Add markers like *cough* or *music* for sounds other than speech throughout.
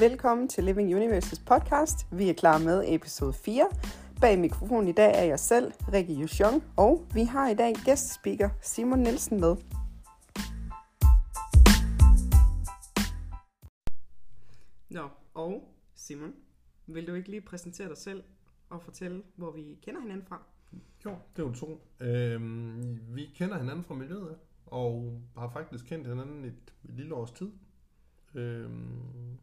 Velkommen til Living Universes podcast. Vi er klar med episode 4. Bag mikrofonen i dag er jeg selv, Rikke Yushong, og vi har i dag gæstespeaker Simon Nielsen med. Nå, og Simon, vil du ikke lige præsentere dig selv og fortælle, hvor vi kender hinanden fra? Jo, det er jo to. Øhm, vi kender hinanden fra miljøet, og har faktisk kendt hinanden et, et lille års tid. Øhm,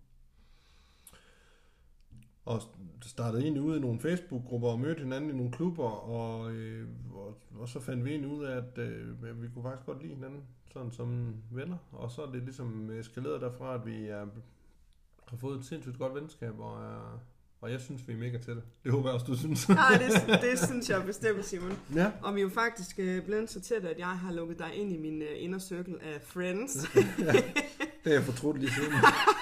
og startede egentlig ud i nogle Facebook-grupper og mødte hinanden i nogle klubber, og, øh, og, og så fandt vi egentlig ud af, at øh, vi kunne faktisk godt lide hinanden, sådan som venner. Og så er det ligesom eskaleret derfra, at vi er, har fået et sindssygt godt venskab, og er, og jeg synes, vi er mega tætte. Det håber jeg også, du synes. Ja, *laughs* det, det synes jeg bestemt, Simon. Ja. Og vi er jo faktisk øh, blevet så tæt, at jeg har lukket dig ind i min øh, inner circle af friends. *laughs* ja, det er jeg fortrudt lige siden. *laughs*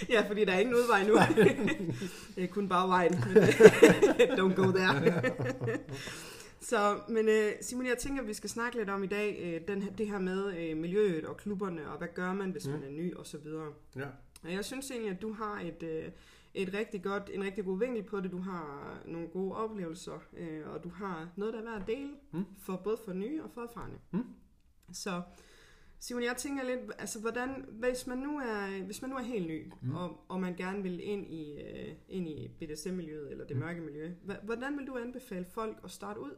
*laughs* ja, fordi der er ingen udvej nu. *laughs* det er kun bare vejen. *laughs* Don't go there. Så, men øh, Simon, jeg tænker, at vi skal snakke lidt om i dag, øh, den, her- det her med øh, miljøet og klubberne, og hvad gør man, hvis Mm. man er ny, og så videre. Ja. Og jeg synes egentlig, at du har et, øh, et rigtig godt, en rigtig god vinkel på det. Du har nogle gode oplevelser, øh, og du har noget, der er værd at dele, Mm. for både for nye og for erfarne. Mm. Så Simon, jeg tænker lidt, altså hvordan, hvis man nu er, hvis man nu er helt ny, Mm. og, og man gerne vil ind i, øh, ind i BDSM-miljøet, eller det Mm. mørke miljø, hvordan vil du anbefale folk at starte ud?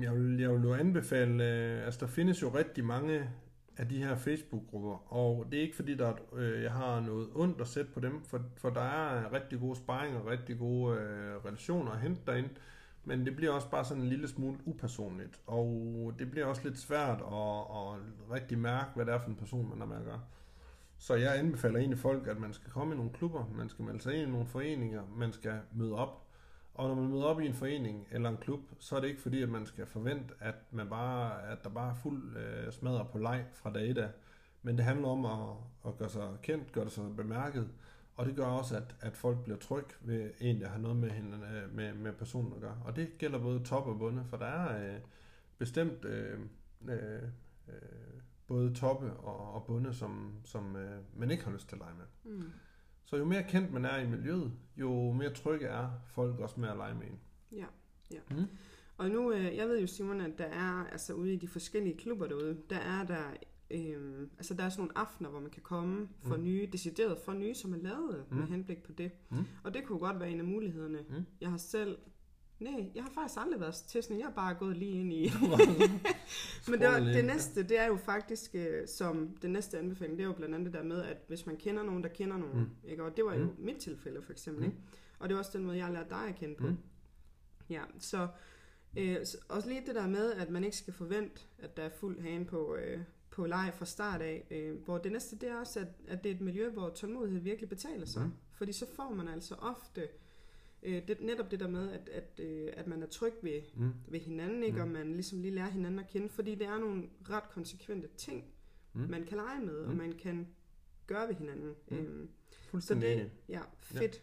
Jeg vil, jeg vil jo anbefale, øh, altså der findes jo rigtig mange af de her Facebook-grupper, og det er ikke fordi, der er, øh, jeg har noget ondt at sætte på dem, for, for der er rigtig gode sparring og rigtig gode øh, relationer at hente derinde, men det bliver også bare sådan en lille smule upersonligt, og det bliver også lidt svært at, at rigtig mærke, hvad det er for en person, man har med at gøre. Så jeg anbefaler egentlig folk, at man skal komme i nogle klubber, man skal melde sig ind i nogle foreninger, man skal møde op, og når man møder op i en forening eller en klub, så er det ikke fordi, at man skal forvente, at, man bare, at der bare er fuld øh, på leg fra dag et af. Men det handler om at, at gøre sig kendt, gøre sig bemærket, og det gør også, at, at folk bliver trygge ved egentlig at have noget med, hinanden, øh, med, med personen at gøre. Og det gælder både top og bunde, for der er øh, bestemt øh, øh, øh, både toppe og, og bunde, som, som øh, man ikke har lyst til at lege med. Mm. Så jo mere kendt man er i miljøet, jo mere trygge er folk også med at lege med en. Ja, ja. Mm. Og nu, øh, jeg ved jo Simon, at der er, altså ude i de forskellige klubber derude, der er der, øh, altså der er sådan nogle aftener, hvor man kan komme for Mm. nye, decideret for nye, som er lavet mm. med henblik på det. Mm. Og det kunne godt være en af mulighederne. Mm. Jeg har selv, nej, jeg har faktisk aldrig været til sådan jeg har bare gået lige ind i. *laughs* Men det, var, det næste, det er jo faktisk, øh, som den næste anbefaling, det er jo blandt andet det der med, at hvis man kender nogen, der kender nogen, Mm. ikke? og det var jo Mm. mit tilfælde for eksempel, Mm. ikke? og det er også den måde, jeg har lært dig at kende på. Mm. Ja, så øh, så også lige det der med, at man ikke skal forvente, at der er fuld hane på, øh, på leg fra start af. Øh, hvor det næste, det er også, at, at det er et miljø, hvor tålmodighed virkelig betaler sig. Mm. Fordi så får man altså ofte øh, det, netop det der med, at, at, øh, at man er tryg ved, Mm. ved hinanden, ikke? Mm. og man ligesom lige lærer hinanden at kende. Fordi det er nogle ret konsekvente ting, Mm. man kan lege med, og Mm. man kan gøre ved hinanden. Mm. Øhm, så Fuldstændig det, enig. ja, fedt.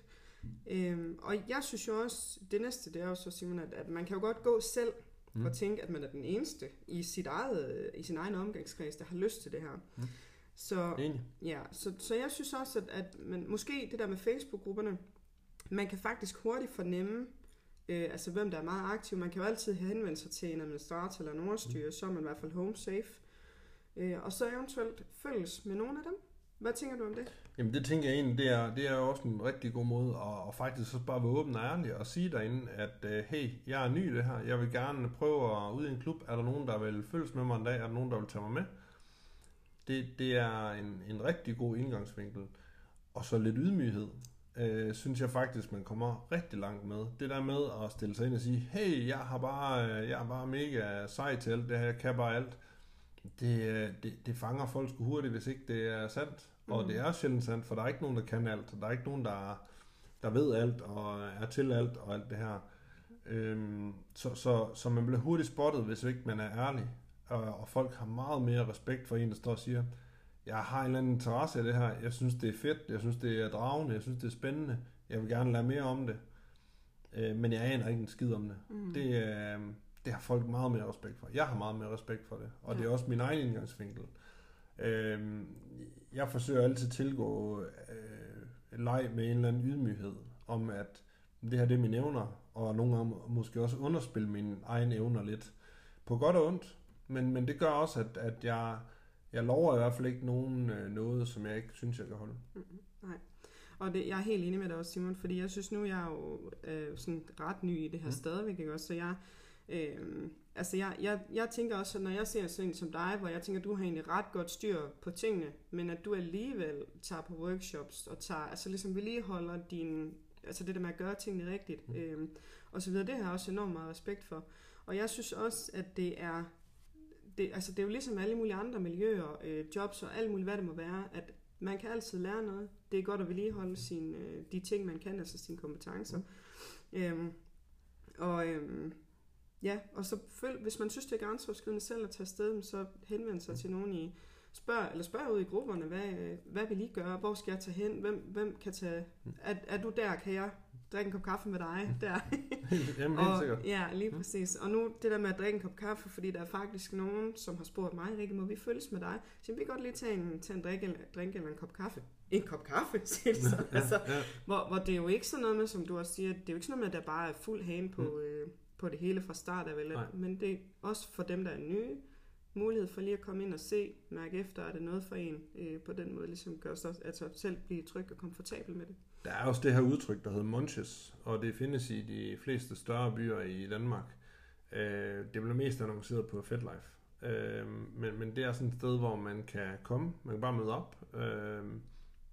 Øhm, og jeg synes jo også, det næste, det er jo så, Simon, at, at man kan jo godt gå selv mm. Mm. og tænke, at man er den eneste i, sit eget, i sin egen omgangskreds, der har lyst til det her. Mm. Så, Enig. ja, så, så jeg synes også, at, at man, måske det der med Facebook-grupperne, man kan faktisk hurtigt fornemme, øh, altså hvem der er meget aktiv. Man kan jo altid henvende sig til en administrator eller en overstyre, så er man i hvert fald home safe. Øh, og så eventuelt følges med nogle af dem. Hvad tænker du om det? Jamen det tænker jeg egentlig, det er, det er jo også en rigtig god måde at, at faktisk så bare være åben og ærlig og sige derinde, at øh, hey, jeg er ny i det her, jeg vil gerne prøve at ud i en klub, er der nogen, der vil følges med mig en dag, er der nogen, der vil tage mig med? Det, det er en, en rigtig god indgangsvinkel. Og så lidt ydmyghed, øh, synes jeg faktisk, man kommer rigtig langt med. Det der med at stille sig ind og sige, hey, jeg har bare, øh, jeg er bare mega sej til alt det her, jeg kan bare alt. Det, øh, det, det fanger folk sgu hurtigt, hvis ikke det er sandt. Og Mhm. det er sjældent sandt, for der er ikke nogen, der kan alt. Der er ikke nogen, der, der ved alt og er til alt og alt det her. Øhm, så, så, så man bliver hurtigt spottet, hvis ikke man er ærlig. Og, og folk har meget mere respekt for en, der står og siger, jeg har en eller anden interesse i det her, jeg synes det er fedt, jeg synes det er dragende, jeg synes det er spændende, jeg vil gerne lære mere om det. Øh, men jeg aner ikke en skid om det. Mm. Det, øh, det har folk meget mere respekt for. Jeg har meget mere respekt for det, og Ja. det er også min egen indgangsvinkel. Øh, jeg forsøger altid at tilgå øh, leg med en eller anden ydmyghed om, at det her det er mine evner, og nogle gange måske også underspille mine egne evner lidt. På godt og ondt, men, men det gør også, at, at jeg, jeg lover i hvert fald ikke nogen øh, noget, som jeg ikke synes, jeg kan holde. Mm-hmm. Nej. Og det, jeg er helt enig med dig også, Simon, fordi jeg synes nu, jeg er jo øh, sådan ret ny i det her mm. stadigvæk, ikke også? Så jeg, øh, altså jeg, jeg, jeg tænker også, at når jeg ser sådan en som dig, hvor jeg tænker, at du har egentlig ret godt styr på tingene, men at du alligevel tager på workshops og tager, altså ligesom vedligeholder din, altså det der med at gøre tingene rigtigt, mm. øh, og så videre, det har jeg også enormt meget respekt for. Og jeg synes også, at det er, det, altså det er jo ligesom alle mulige andre miljøer, øh, jobs og alt muligt, hvad det må være, at man kan altid lære noget. Det er godt at vedligeholde sin, øh, de ting, man kan, altså sine kompetencer. Mm. Øhm, og øhm, ja, og så følg, hvis man synes, det er grænseoverskridende selv at tage afsted, så henvend sig til nogen i, spørg, eller spørg ud i grupperne, hvad, hvad vil I gøre, hvor skal jeg tage hen, hvem, hvem kan tage, er, er du der, kan jeg drikke en kop kaffe med dig mm. der. *laughs* Jamen, helt sikkert. Ja, lige mm. præcis. Og nu det der med at drikke en kop kaffe, fordi der er faktisk nogen, som har spurgt mig, Rikke, må vi følges med dig? Så vi kan godt lige tage en, tage en drink, eller, drink eller en kop kaffe. En kop kaffe, *laughs* siger så. ja, altså, ja. Hvor, hvor det er jo ikke sådan noget med, som du også siger, det er jo ikke sådan noget med, at der bare er fuld hane på, mm. øh, på det hele fra start af, vel? Nej. men det er også for dem, der er nye, mulighed for lige at komme ind og se, mærke efter, er det noget for en, øh, på den måde ligesom gør så, altså selv blive tryg og komfortabel med det. Der er også det her udtryk, der hedder munches, og det findes i de fleste større byer i Danmark. Øh, det bliver mest annonceret på FedLife. Øh, men, men det er sådan et sted, hvor man kan komme, man kan bare møde op. Øh,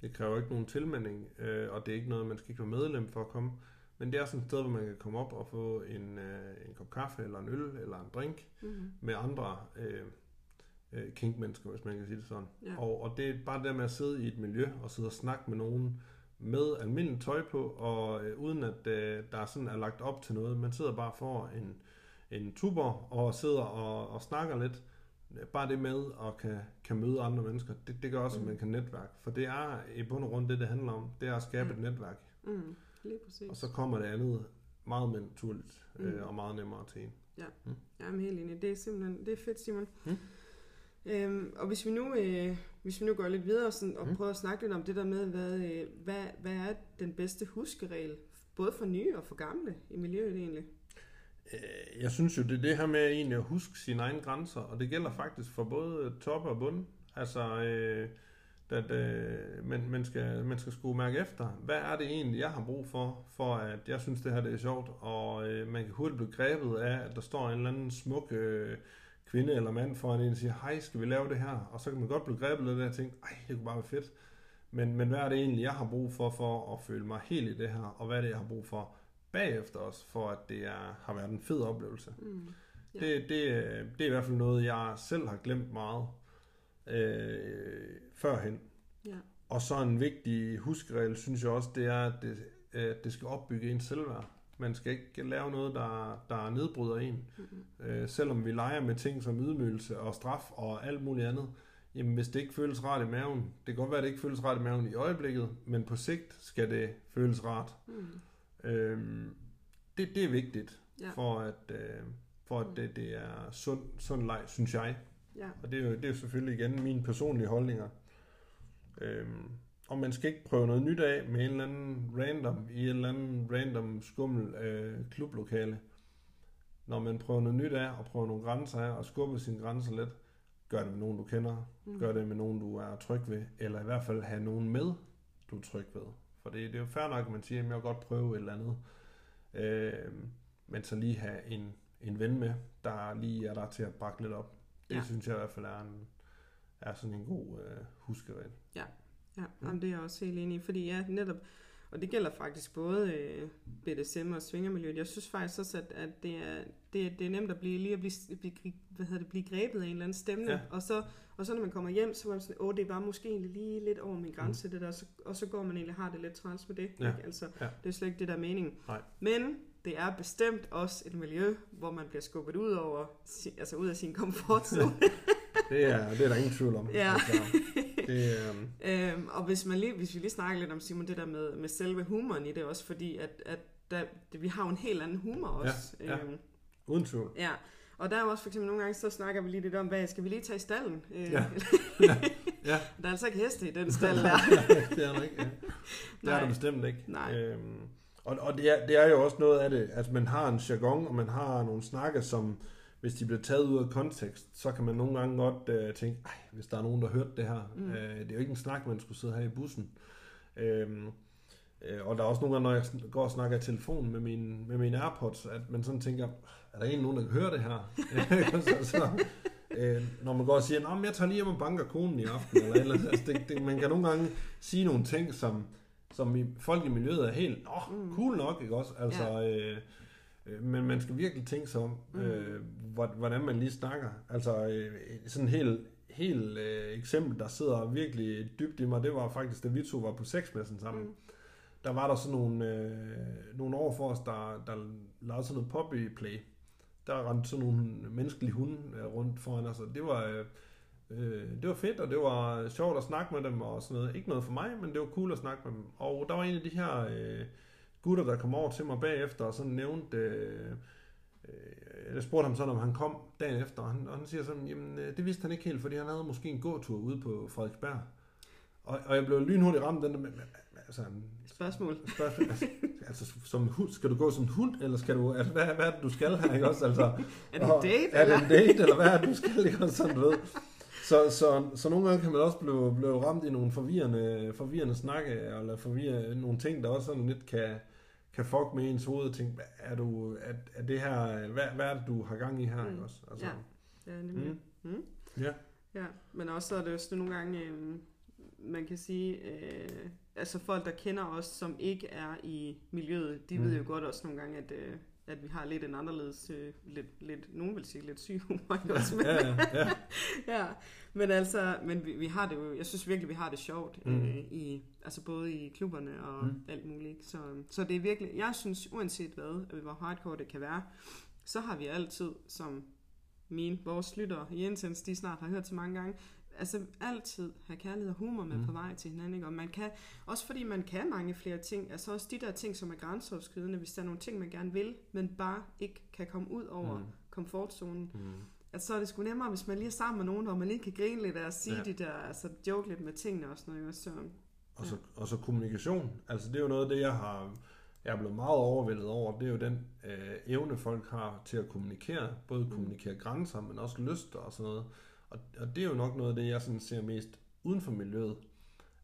det kræver ikke nogen tilmelding, øh, og det er ikke noget, man skal ikke være medlem for at komme. Men det er sådan et sted, hvor man kan komme op og få en, øh, en kop kaffe, eller en øl, eller en drink mm-hmm. med andre øh, øh, kinkmennesker, hvis man kan sige det sådan. Ja. Og, og det er bare det med at sidde i et miljø og sidde og snakke med nogen med almindeligt tøj på, og øh, uden at øh, der sådan er lagt op til noget. Man sidder bare for en, en tuber og sidder og, og snakker lidt. Bare det med at kan, kan møde andre mennesker, det, det gør også, mm. at man kan netværke. For det er i bund og grund det, det handler om. Det er at skabe mm. et netværk. Mm. Lige præcis. Og så kommer det andet meget mere naturligt mm. øh, og meget nemmere til en. Ja, mm. jeg er helt enig. Det er simpelthen det er fedt, Simon. Mm. Øhm, og hvis vi nu øh, hvis vi nu går lidt videre sådan, og mm. prøver at snakke lidt om det der med, hvad, øh, hvad, hvad er den bedste huskeregel, både for nye og for gamle i miljøet egentlig? Øh, jeg synes jo, det er det her med egentlig at huske sine egne grænser, og det gælder faktisk for både top og bund. Altså, øh, at øh, man, man, skal, man skal skulle mærke efter, hvad er det egentlig, jeg har brug for, for at jeg synes, det her det er sjovt, og øh, man kan hurtigt blive grebet af, at der står en eller anden smuk øh, kvinde eller mand foran en og siger, hej, skal vi lave det her? Og så kan man godt blive grebet af det og tænke, ej, det kunne bare være fedt. Men, men hvad er det egentlig, jeg har brug for, for at føle mig helt i det her, og hvad er det, jeg har brug for bagefter også, for at det er, har været en fed oplevelse. Mm. Ja. Det, det, det er i hvert fald noget, jeg selv har glemt meget øh, førhen. Ja. Og så en vigtig huskeregel, synes jeg også, det er, at det, at det skal opbygge en selvværd. Man skal ikke lave noget, der, der nedbryder en. Mm-hmm. Øh, selvom vi leger med ting som ydmygelse og straf og alt muligt andet, jamen hvis det ikke føles rart i maven, det kan godt være, at det ikke føles rart i maven i øjeblikket, men på sigt skal det føles rart. Mm. Øhm, det, det er vigtigt, ja. for at, øh, for at mm. det, det er sund, sund leg, synes jeg. Ja. Og det er, jo, det er jo selvfølgelig igen mine personlige holdninger. Øhm, og man skal ikke prøve noget nyt af med en eller anden random, i en eller anden random skummel øh, klublokale. Når man prøver noget nyt af, og prøver nogle grænser af, og skubber sine grænser lidt, gør det med nogen, du kender. Mm. Gør det med nogen, du er tryg ved. Eller i hvert fald have nogen med, du er tryg ved. For det, det er jo fair nok, at man siger, at jeg vil godt prøve et eller andet. Øh, men så lige have en, en ven med, der lige er der til at bakke lidt op. Det ja. synes jeg i hvert fald er, en, er sådan en god øh, huskeregel. Ja, ja. Jamen, det er jeg også helt enig i, fordi ja, netop, og det gælder faktisk både øh, BDSM og svingermiljøet. Jeg synes faktisk også, at, at det, er, det, det er nemt at blive, lige at blive, blive, hvad hedder det, blive grebet af en eller anden stemning, ja. og, så, og så når man kommer hjem, så var man sådan, åh, det var måske egentlig lige lidt over min grænse, mm. det der, så, og så går man egentlig har det lidt træls med det. Ja. Ikke? Altså, ja. Det er slet ikke det, der er meningen. Nej. Men det er bestemt også et miljø, hvor man bliver skubbet ud over, altså ud af sin komfortzone. *laughs* det, er, det er der ingen tvivl om. Ja. Altså, det, um... øhm, og hvis, man lige, hvis vi lige snakker lidt om, Simon, det der med, med selve humoren i det også, fordi at, at der, det, vi har jo en helt anden humor også. Ja, ja. Øhm, Uden tvivl. Ja, Og der er jo også for eksempel nogle gange, så snakker vi lige lidt om, hvad skal vi lige tage i stallen? Øh, Ja. ja. *laughs* ja. Der er altså ikke heste i den *laughs* stald der. det er der ikke. Ja. Det er der bestemt ikke. Nej. Øhm, og og det, er, det er jo også noget af det, at man har en jargon, og man har nogle snakke, som hvis de bliver taget ud af kontekst, så kan man nogle gange godt øh, tænke, Ej, hvis der er nogen, der har hørt det her. Mm. Øh, det er jo ikke en snak, man skulle sidde her i bussen. Øhm, øh, og der er også nogle gange, når jeg går og snakker i telefon med mine, med mine Airpods, at man sådan tænker, er der egentlig nogen, der kan høre det her? *laughs* så, så, øh, når man går og siger, at jeg tager lige hjem og banker konen i aften, eller, eller altså, det, det, man kan nogle gange sige nogle ting, som, som i, folk i miljøet er helt, åh, oh, Mm. cool nok, ikke også? Altså, øh, øh, men man skal virkelig tænke sig om, Mm. øh, hvordan man lige snakker. Altså, øh, sådan en helt, helt øh, eksempel, der sidder virkelig dybt i mig, det var faktisk, da vi to var på sexmessen sammen. Mm. Der var der sådan nogle, øh, nogle år for os, der, der lavede sådan noget puppy play. Der rendte sådan nogle menneskelige hunde øh, rundt foran os, og det var, øh, øh, det var fedt, og det var sjovt at snakke med dem og sådan noget. Ikke noget for mig, men det var cool at snakke med dem. Og der var en af de her øh, gutter, der kom over til mig bagefter og sådan nævnte... Øh, jeg spurgte ham sådan, om han kom dagen efter, og han, og han siger sådan, jamen øh, det vidste han ikke helt, fordi han havde måske en gåtur ude på Frederiksberg. Og, og jeg blev lynhurtigt ramt den der med, altså, Spørgsmål. spørgsmål, altså, altså som hund, skal du gå som en hund, eller skal du, altså, hvad, hvad er det, du skal her, ikke også? Altså, *laughs* Er det en date? Er det en date, eller hvad er det, du skal, ikke også, sådan, du ved. Så, så, så nogle gange kan man også blive, blive ramt i nogle forvirrende, forvirrende snakke, eller forvirre nogle ting, der også sådan lidt kan, kan fuck med ens hoved, og tænke, er, du, er, er det her, hvad, hvad er det, du har gang i her, Mm. ikke også? Altså, Ja. Ja, nemlig. Mm. Mm. Ja. Ja, men også så er det sådan nogle gange, øh, man kan sige, øh, altså folk, der kender os, som ikke er i miljøet, de mm. Mm. ved jo godt også nogle gange, at, øh, at vi har lidt en anderledes, øh, lidt, lidt, nogen vil sige lidt syg humor, ikke *laughs* også? Men, ja, ja, ja. *laughs* ja, men altså, men vi, vi har det jo, jeg synes virkelig, vi har det sjovt, Mm. øh, i, altså både i klubberne og Mm. alt muligt? Så, så det er virkelig, jeg synes, uanset hvad, øh, hvor hardcore det kan være, så har vi altid, som mine, vores lyttere i Intens, de snart har hørt så mange gange, altså altid have kærlighed og humor med Mm. på vej til hinanden, ikke? og man kan, også fordi man kan mange flere ting, altså også de der ting, som er grænseoverskridende, hvis der er nogle ting, man gerne vil, men bare ikke kan komme ud over mm. komfortzonen, Mm. Altså, så er det sgu nemmere, hvis man lige er sammen med nogen, hvor man lige kan grine lidt og sige Ja. ja. de der, altså joke lidt med tingene og sådan noget. Så, Og så, og så kommunikation. Altså det er jo noget af det, jeg har jeg er blevet meget overvældet over. Det er jo den øh, evne, folk har til at kommunikere. Både Mm. kommunikere grænser, men også lyster og sådan noget. Og, og det er jo nok noget af det, jeg sådan ser mest uden for miljøet.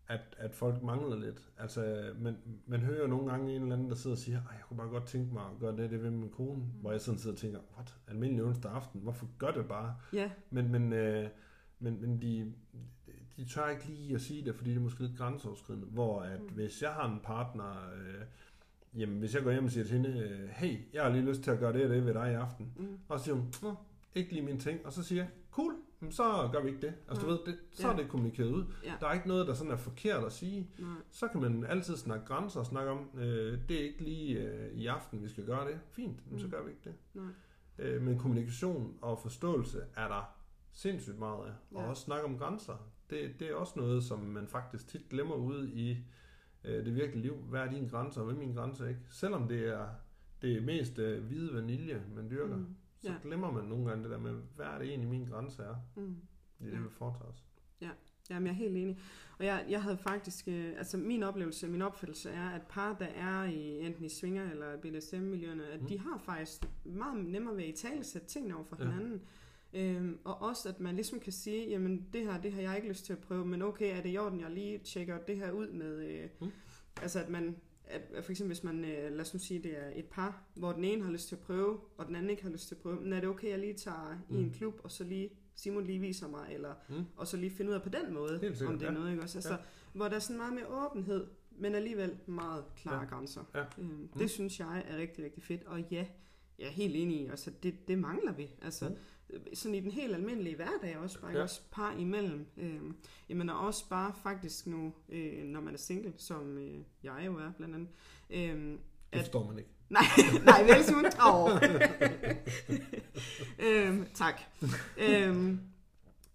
At, at folk mangler lidt. Altså, man, man hører jo nogle gange en eller anden, der sidder og siger, Ej, jeg kunne bare godt tænke mig at gøre det, det ved min kone. Mm. Hvor jeg sådan sidder og tænker, what? Almindelig onsdag aften, hvorfor gør det bare? ja, Men, men, øh, men, men de, de tør ikke lige at sige det, fordi det er måske lidt grænseoverskridende. Hvor at Mm. hvis jeg har en partner, øh, jamen hvis jeg går hjem og siger til hende, øh, hey, jeg har lige lyst til at gøre det og det ved dig i aften. mm, Og så siger hun, ikke lige min ting. Og så siger jeg, cool, så gør vi ikke det. Altså du ved, det, så Ja. er det kommunikeret ud. ja, Der er ikke noget, der sådan er forkert at sige. nej, Så kan man altid snakke grænser og snakke om, øh, det er ikke lige øh, i aften, vi skal gøre det. Fint, men så Mm. gør vi ikke det. nej, Øh, men kommunikation og forståelse er der sindssygt meget af. Og Ja. også snakke om grænser. Det, det er også noget, som man faktisk tit glemmer ude i øh, det virkelige liv. Hvad er dine grænser, og hvad er mine grænser ikke? Selvom det er det er mest øh, hvide vanilje, man dyrker, mm, så ja. glemmer man nogle gange det der med, hvad er det egentlig mine grænser er? mm. Det er Ja. det, vi foretager os. Jamen, jeg er helt enig. Og jeg, jeg havde faktisk, øh, altså min oplevelse, min opfattelse er, at par, der er i enten i svinger eller BDSM-miljøerne, at mm. de har faktisk meget nemmere ved at i tale sætte tingene over for Ja. hinanden. Øhm, og også, at man ligesom kan sige, jamen det her, det har jeg ikke lyst til at prøve, men okay, er det i orden, jeg lige tjekker det her ud med, øh, Mm. altså at man, at, at for eksempel hvis man, øh, lad os nu sige, det er et par, hvor den ene har lyst til at prøve, og den anden ikke har lyst til at prøve, men er det okay, jeg lige tager mm. i en Mm. klub, og så lige, Simon lige viser mig, eller Mm. og så lige finde ud af på den måde, Helt sikkert, om det er ja. noget, ikke også? Altså, Ja. Hvor der er sådan meget mere åbenhed, men alligevel meget klare Ja. grænser. Ja. Øhm, det Mm. synes jeg er rigtig, rigtig fedt. Og ja, jeg er helt enig i, altså det, det mangler vi. Altså, Mm. Sådan i den helt almindelige hverdag også, bare Ja. også par imellem. Øhm, jamen og også bare faktisk nu, øh, når man er single, som øh, jeg jo er blandt andet. Det At- forstår man ikke. *laughs* nej, nej, vel Simon? Åh. *laughs* øhm, tak. øhm,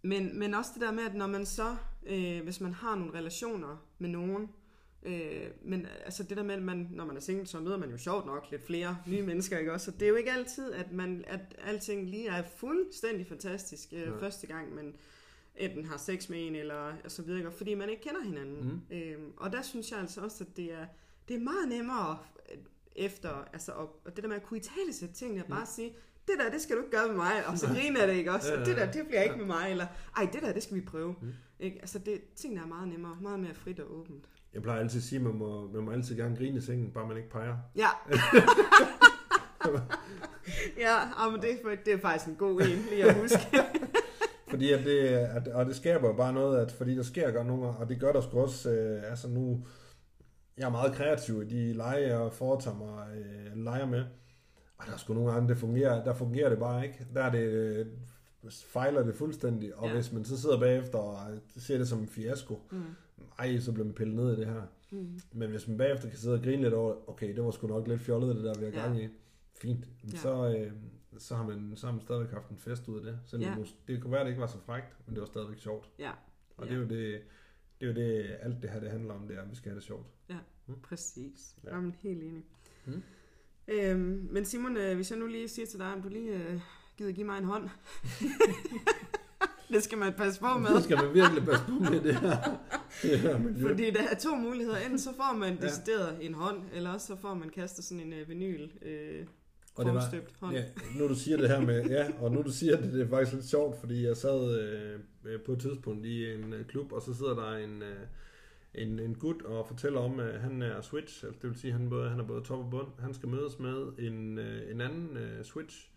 men, men også det der med, at når man så, øh, hvis man har nogle relationer med nogen, Øh, men altså det der med, at man, når man er single, så møder man jo sjovt nok lidt flere nye mennesker, ikke også? Så det er jo ikke altid, at, man, at alting lige er fuldstændig fantastisk øh, Ja. første gang, man enten har sex med en, eller så videre, ikke? fordi man ikke kender hinanden. Mm. Øhm, og der synes jeg altså også, at det er, det er meget nemmere øh, efter, altså, og, og det der med at kunne i tale sætte tingene, og bare sige, det der, det skal du ikke gøre med mig, og så griner det ikke også, Ja, det der, det bliver ikke med mig, eller ej, det der, det skal vi prøve. Mm. Ikke? Altså, det, tingene er meget nemmere, meget mere frit og åbent. Jeg plejer altid at sige, at man må, man må altid gerne grine i sengen, bare man ikke peger. Ja. *laughs* ja, ah, men det, er, det er faktisk en god en, lige at huske. *laughs* Fordi at det, at, og det skaber jo bare noget, at fordi der sker godt nogle og det gør der sgu også, øh, altså nu, jeg er meget kreativ i de lege, jeg foretager mig øh, leger med, og der er sgu nogle gange, det fungerer, der fungerer det bare ikke. Der er det, øh, fejler det fuldstændig, og Ja. ja. hvis man så sidder bagefter og ser det som en fiasko, Mm. Ej, så bliver man pillet ned i det her. Mm. Men hvis man bagefter kan sidde og grine lidt over, okay, det var sgu nok lidt fjollet, det der, vi har Ja. gang i. Fint. Ja. Så, øh, så, har man, så har man stadigvæk haft en fest ud af det. Selvom Ja. ja. det kunne være, at det ikke var så frækt, men det var stadigvæk sjovt. Ja. Og Ja. det er jo det, det, er jo det, alt det her, det handler om, det er, at vi skal have det sjovt. Præcis. Ja. Ja. Jamen, helt enig. Mm. Øhm, men Simon, øh, hvis jeg nu lige siger til dig, om du lige øh, gider give mig en hånd. *laughs* det skal man passe på med. Så skal man virkelig passe på med det her, *laughs* det her miljø. Fordi der er to muligheder. Enten så får man Ja. decideret en hånd, eller også så får man kastet sådan en øh, vinyl øh, Og det var- hånd. Ja, nu du siger det her med, ja, og nu du siger det, det er faktisk lidt sjovt, fordi jeg sad øh, øh, på et tidspunkt i en øh, klub, og så sidder der en, øh, en, en gut og fortæller om, at han er switch, altså det vil sige, at han, både, han er både top og bund. Han skal mødes med en, øh, en anden øh, switch,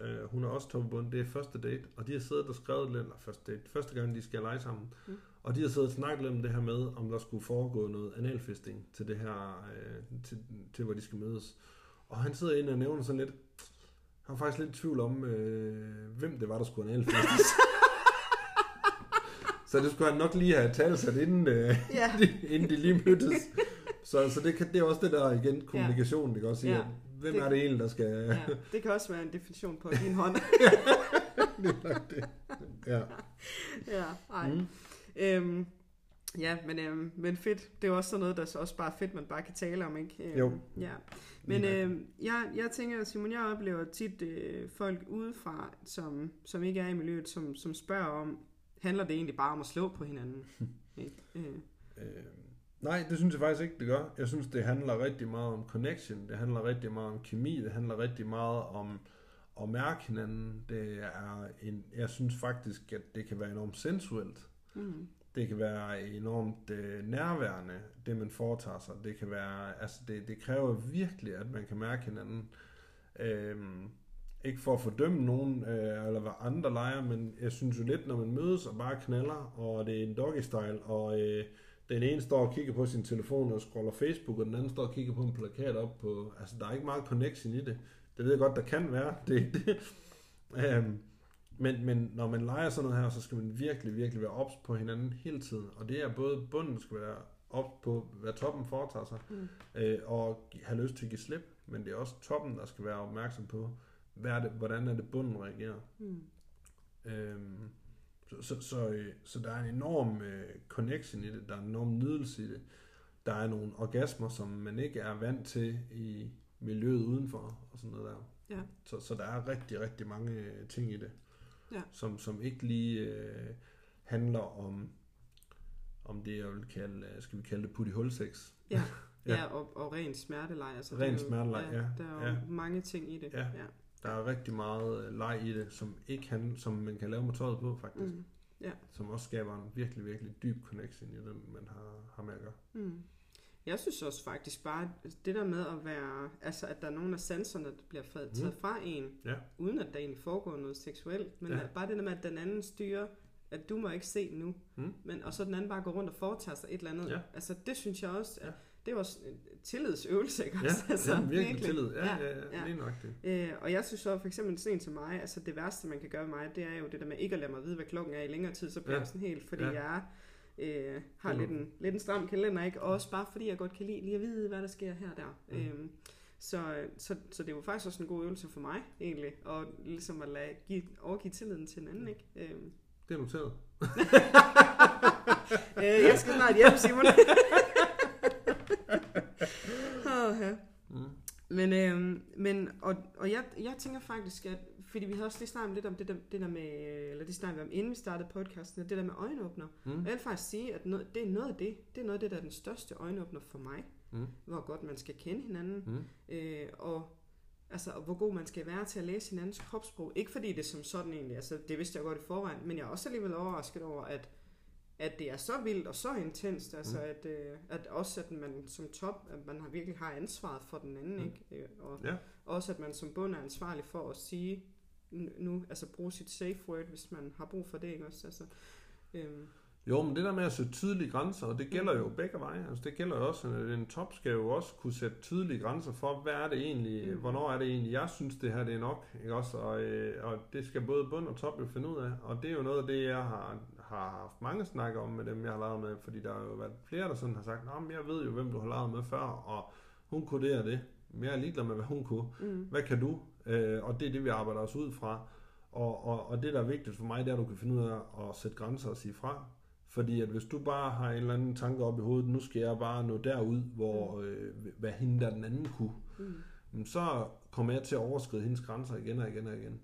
øh, hun er også og bund, det er første date, og de har siddet og skrevet lidt, eller første date, første gang de skal lege sammen, Mm. og de har siddet og snakket lidt om det her med, om der skulle foregå noget analfisting til det her, øh, til, til hvor de skal mødes. Og han sidder inde og nævner sådan lidt, han var faktisk lidt i tvivl om, øh, hvem det var, der skulle analfistes. *laughs* så det skulle han nok lige have talsat, inden, øh, Ja. *laughs* inden de lige mødtes. Så, så det, kan, det er også det der igen, kommunikation, det kan også sige, Ja. Hvem Det- er det egentlig, der skal... ja. Det kan også være en definition på din hånd. *laughs* det er nok det. Ja. ja, ej. Mm. Øhm, ja, men, øhm, men fedt. Det er jo også sådan noget, der så også bare er fedt, man bare kan tale om, ikke? Øhm, Jo. Ja. Men Lige øh, jeg, jeg tænker, Simon, jeg oplever tit øh, folk udefra, som, som ikke er i miljøet, som, som spørger om, handler det egentlig bare om at slå på hinanden? *laughs* ikke? Øh, Øh, nej, det synes jeg faktisk ikke, det gør. Jeg synes, det handler rigtig meget om connection. Det handler rigtig meget om kemi. Det handler rigtig meget om at mærke hinanden. Det er en, jeg synes faktisk, at det kan være enormt sensuelt. mm, Det kan være enormt øh, nærværende, det man foretager sig. Det kan være, altså det, det kræver virkelig, at man kan mærke hinanden. Øhm, ikke for at fordømme nogen, øh, eller hvad andre leger, men jeg synes jo lidt, når man mødes og bare knaller, og det er en doggy style, og øh, den ene står og kigger på sin telefon og scroller Facebook, og den anden står og kigger på en plakat op på, altså der er ikke meget connection i det. Det ved jeg godt, der kan være. *laughs* Det, det, øhm, men, men når man leger sådan noget her, så skal man virkelig, virkelig være ops på hinanden hele tiden. Og det er både bunden skal være ops på, hvad toppen foretager sig, mm, øh, og have lyst til at give slip. Men det er også toppen, der skal være opmærksom på, hvad er det, hvordan er det bunden reagerer. mm, Øhm, så, så, så, øh, så der er en enorm øh, connection i det, der er en enorm nydelse i det. Der er nogle orgasmer, som man ikke er vant til i miljøet udenfor, og sådan noget der. Ja. Så, så der er rigtig, rigtig mange øh, ting i det, Ja. som, som ikke lige øh, handler om, om det, jeg vil kalde, øh, skal vi kalde det putti hul sex. ja. *laughs* Ja. ja, og, og ren smertelej. Altså, Ren er smertelej, ja, Der er jo ja. mange ting i det. Ja. ja. Der er rigtig meget øh, leg i det, som, ikke han, som man kan lave med tøjet på, faktisk. Mm, Som også skaber en virkelig, virkelig dyb connection i den, man har, har med at gøre. mm. Jeg synes også faktisk bare, det der med at være, altså at der er nogle af sanserne, der bliver taget Mm. fra en, Ja. uden at der egentlig foregår noget seksuelt, men Ja. ja. bare det der med, at den anden styrer, at du må ikke se nu, Mm. men, og så den anden bare går rundt og foretager sig et eller andet. Ja. Altså det synes jeg også, at Ja. Det var en tillidsøvelse, ikke Ja, også? altså, ja virkelig tillid. Ja, ja, ja, ja. lige nok det. Øh, og jeg synes så for eksempel sådan en til mig, altså det værste man kan gøre ved mig, det er jo det der med ikke at lade mig vide, hvad klokken er i længere tid, så bliver Ja. jeg sådan helt, fordi Ja. jeg øh, har lidt en, lidt en stram kalender, ikke? Og også bare fordi jeg godt kan lide lige at vide, hvad der sker her og der. Mm. Øhm, så, så, så det jo faktisk også en god øvelse for mig, egentlig, og ligesom at lade, give, overgive tilliden til en anden, ikke? Øhm, Det er noteret. *laughs* øh, jeg skal snart hjem, Simon. *laughs* Åh, ja. Mm. Men, øhm, men og, og jeg, jeg tænker faktisk, at, fordi vi havde også lige snakket lidt om det der, det der med, eller det snakkede vi om, inden vi startede podcasten, det der med øjenåbner. Mm. Og jeg vil faktisk sige, at noget, det er noget af det, det er noget af det, der er den største øjenåbner for mig. Mm. Hvor godt man skal kende hinanden, Mm. øh, og, altså, og hvor god man skal være til at læse hinandens kropssprog. Ikke fordi det som sådan egentlig, altså det vidste jeg godt i forvejen, men jeg er også alligevel overrasket over, at, at det er så vildt og så intenst, altså Mm. at, øh, at også at man som top, at man har virkelig har ansvaret for den anden, Mm. ikke? Øh, Og Ja. også at man som bund er ansvarlig for at sige, nu, nu altså bruge sit safe word, hvis man har brug for det, ikke også? Altså, øhm, Jo, men det der med at sætte tydelige grænser, og det gælder jo begge veje. Altså det gælder jo også, at en top skal jo også kunne sætte tydelige grænser for, hvad er det egentlig, Mm. hvornår er det egentlig, jeg synes det her det er nok, ikke også? Og, øh, og det skal både bund og top jo finde ud af, og det er jo noget af det, jeg har, har haft mange snakker om med dem, jeg har lavet med, fordi der har jo været flere, der sådan har sagt, men jeg ved jo, hvem du har lavet med før, og hun kunne det og det. Men jeg er ligeglad med, hvad hun kunne. mm, Hvad kan du? Øh, og det er det, vi arbejder os ud fra. Og, og, og det, der er vigtigt for mig, det er, at du kan finde ud af at sætte grænser og sige fra. Fordi at hvis du bare har en eller anden tanke op i hovedet, nu skal jeg bare nå derud, hvor øh, hvad hende der den anden kunne, mm, så kommer jeg til at overskride hendes grænser igen og igen og igen.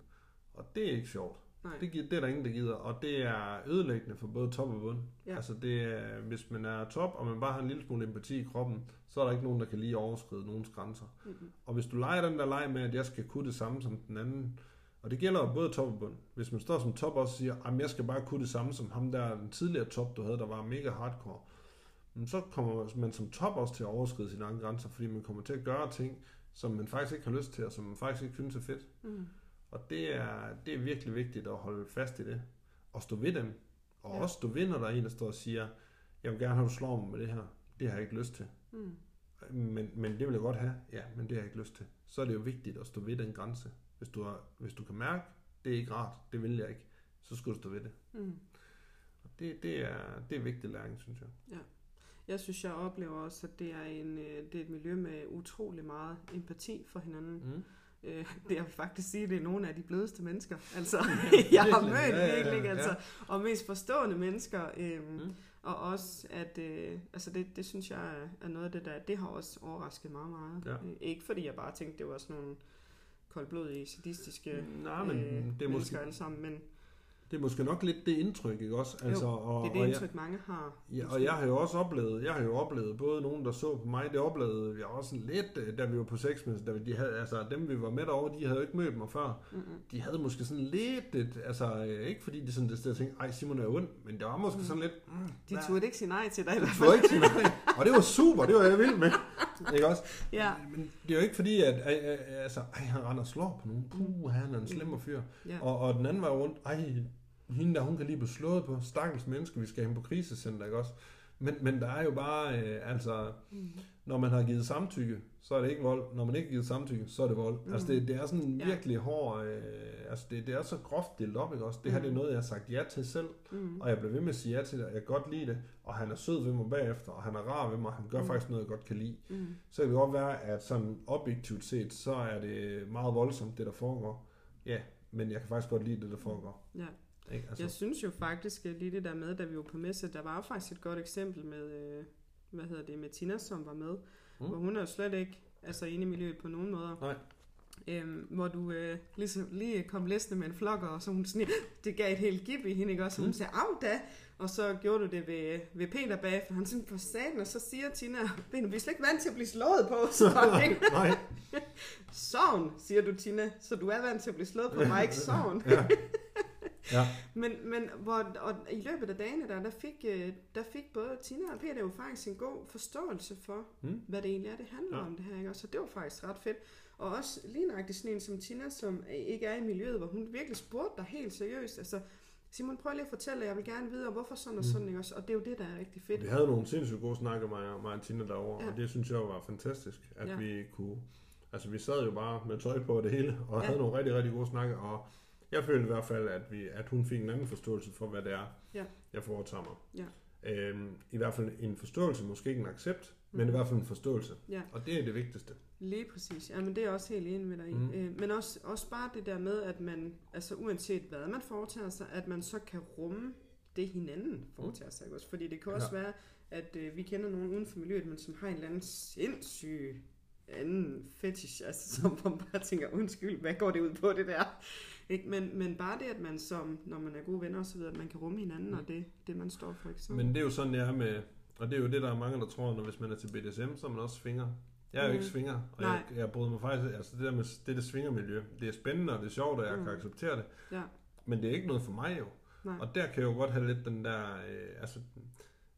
Og det er ikke sjovt. nej. Det, giver, det er der ingen, der gider. Og det er ødelæggende for både top og bund. Ja. Altså det er, hvis man er top, og man bare har en lille smule empati i kroppen, så er der ikke nogen, der kan lige overskride nogens grænser. Mm-hmm. Og hvis du leger den der leg med, at jeg skal kunne det samme som den anden, og det gælder jo både top og bund. Hvis man står som top og siger, at jeg skal bare kunne det samme som ham der, den tidligere top, du havde, der var mega hardcore, så kommer man som top også til at overskride sine egne grænser, fordi man kommer til at gøre ting, som man faktisk ikke har lyst til, og som man faktisk ikke synes er fedt. Mm, Og det er, det er virkelig vigtigt at holde fast i det, og stå ved dem. Og Ja. også stå ved, når der er en, der står og siger, jeg vil gerne have, du slår mig med det her. Det har jeg ikke lyst til. mm, Men, men det vil jeg godt have. Ja, men det har jeg ikke lyst til. Så er det jo vigtigt at stå ved den grænse. Hvis du, har, hvis du kan mærke, det er ikke rart, det vil jeg ikke, så skal du stå ved det. mm. Og det, det, er, det er vigtig læring, synes jeg. Jeg synes, jeg oplever også, at det er, en, øh, det er et miljø med utrolig meget empati for hinanden. Mm. Øh, *laughs* det jeg vil faktisk sige, det er nogle af de blødeste mennesker. *laughs* Altså, *laughs* jeg har mødt Ja, ja, ja, virkelig, ja. altså, og mest forstående mennesker. Øhm, Mm. Og også, at øh, altså det, det synes jeg er- noget af det der, det har også overrasket mig meget. Ja. Øh, ikke fordi jeg bare tænkte, det var sådan nogle koldblodige, sadistiske Nej, men øh, det, er måske, alle sammen, men det er måske nok lidt det indtryk, ikke også? Altså, og, det er det og jeg, indtryk, mange har. Ja, og jeg har jo også oplevet, jeg har jo oplevet både nogen, der så på mig, det oplevede jeg også lidt, øh, da vi var på Sexmens, da vi, de havde, altså dem vi var med derovre, de havde jo ikke mødt mig før. Mm-mm. De havde måske sådan lidt, et, altså øh, ikke fordi de sådan det sted tænkte, ej Simon er ond, men det var måske Mm. sådan lidt, mm, De turde ikke sige nej til dig i hvert fald. ikke sige nej. Og det var super, det var jeg vild med. *laughs* Ikke også? *laughs* Ja. Men det er jo ikke fordi, at, at altså, ej, han render og slår på nogen. Puh, han er en slemmer fyr. Ja. Og, og den anden var rundt, ej, hende der, hun kan lige blive slået på. Stakkels menneske, vi skal hen på krisecenter, ikke også? Men, men der er jo bare, øh, altså, Mm. når man har givet samtykke, så er det ikke vold. Når man ikke har givet samtykke, så er det vold. Mm. Mm. Altså, det, det er sådan en Ja. virkelig hård, øh, altså, det, det er så groft delt op, ikke også? Det her, det er Mm. noget, jeg har sagt ja til selv. Mm. Og jeg blev ved med at sige ja til det, og jeg kan godt lide det, og han er sød ved mig bagefter, og han er rar ved mig, og han gør Mm. mm. faktisk noget, jeg godt kan lide. Mm. Så kan det godt være, at sådan objektivt set, så er det meget voldsomt, det der foregår. Ja, men jeg kan faktisk godt lide det, der foregår. Ja. Altså, Jeg synes jo faktisk lige det der med, da vi var på messe, der var faktisk et godt eksempel med, øh, hvad hedder det, med Tina, som var med, mm. Hvor hun er jo slet ikke altså, inde i miljøet på nogen måder. Nej. Øhm, hvor du øh, lige, lige kom læsende med en flokker, og så hun sådan, det gav et helt gib i hende, ikke også? Og hun Mm. sagde, af da! Og så gjorde du det ved, ved Peter bagefter. Han sådan, for satan, og så siger Tina, "Ben, vi er slet ikke vant til at blive slået på. *laughs* Så, ikke? Nej. *laughs* Sovn, siger du, Tina. Så du er vant til at blive slået på *laughs* mig, ikke sovn. Ja. Ja. *laughs* Men, men hvor, og i løbet af dagene der, der fik, øh, der fik både Tina og Peter jo faktisk en god forståelse for, Mm. hvad det egentlig er, det handler ja. Om det her. Ikke? Og så det var faktisk ret fedt. Og også lige nøjagtigt sådan en som Tina, som ikke er i miljøet, hvor hun virkelig spurgte dig helt seriøst. Altså, Simon, prøv lige at fortælle, jeg vil gerne vide, hvorfor sådan og Mm. sådan, ikke? Også, og det er jo det, der er rigtig fedt. Vi havde nogle sindssygt gode snakker med mig og Tina derovre, Ja. og det synes jeg var fantastisk, at Ja. vi kunne... Altså, vi sad jo bare med tøj på det hele, og Ja. havde nogle rigtig, rigtig gode snakker, og jeg følte i hvert fald, at, vi, at hun fik en anden forståelse for, hvad det er, Ja. jeg foretager mig. Ja. Øhm, I hvert fald en forståelse, måske ikke en accept, Mm. men i hvert fald en forståelse. Ja. Og det er det vigtigste. Lige præcis. Ja, men det er jeg også helt enig med dig i. Mm. Mm. Øh, men også, også bare det der med, at man, altså uanset hvad man foretager sig, at man så kan rumme det hinanden foretager sig. Også? Fordi det kan også Ja. være, at øh, vi kender nogen uden for miljøet, men som har en eller anden sindssyg anden fetish, altså som man bare tænker, undskyld, hvad går det ud på det der? Ikke? Men, men bare det, at man som, når man er gode venner og så videre, at man kan rumme hinanden, Mm. og det, det man står for. Ikke? Så, Men det er jo sådan, det er med... Og det er jo det, der er mange, der tror, når hvis man er til BDSM, så er man også svinger. Jeg er jo Mm. ikke svinger, og Nej. jeg, jeg bryder mig faktisk... Altså det der med det, der svingermiljø, det er spændende, og det er sjovt, og jeg Mm. kan acceptere det. Ja. Men det er ikke noget for mig jo. Nej. Og der kan jeg jo godt have lidt den der... Øh, altså,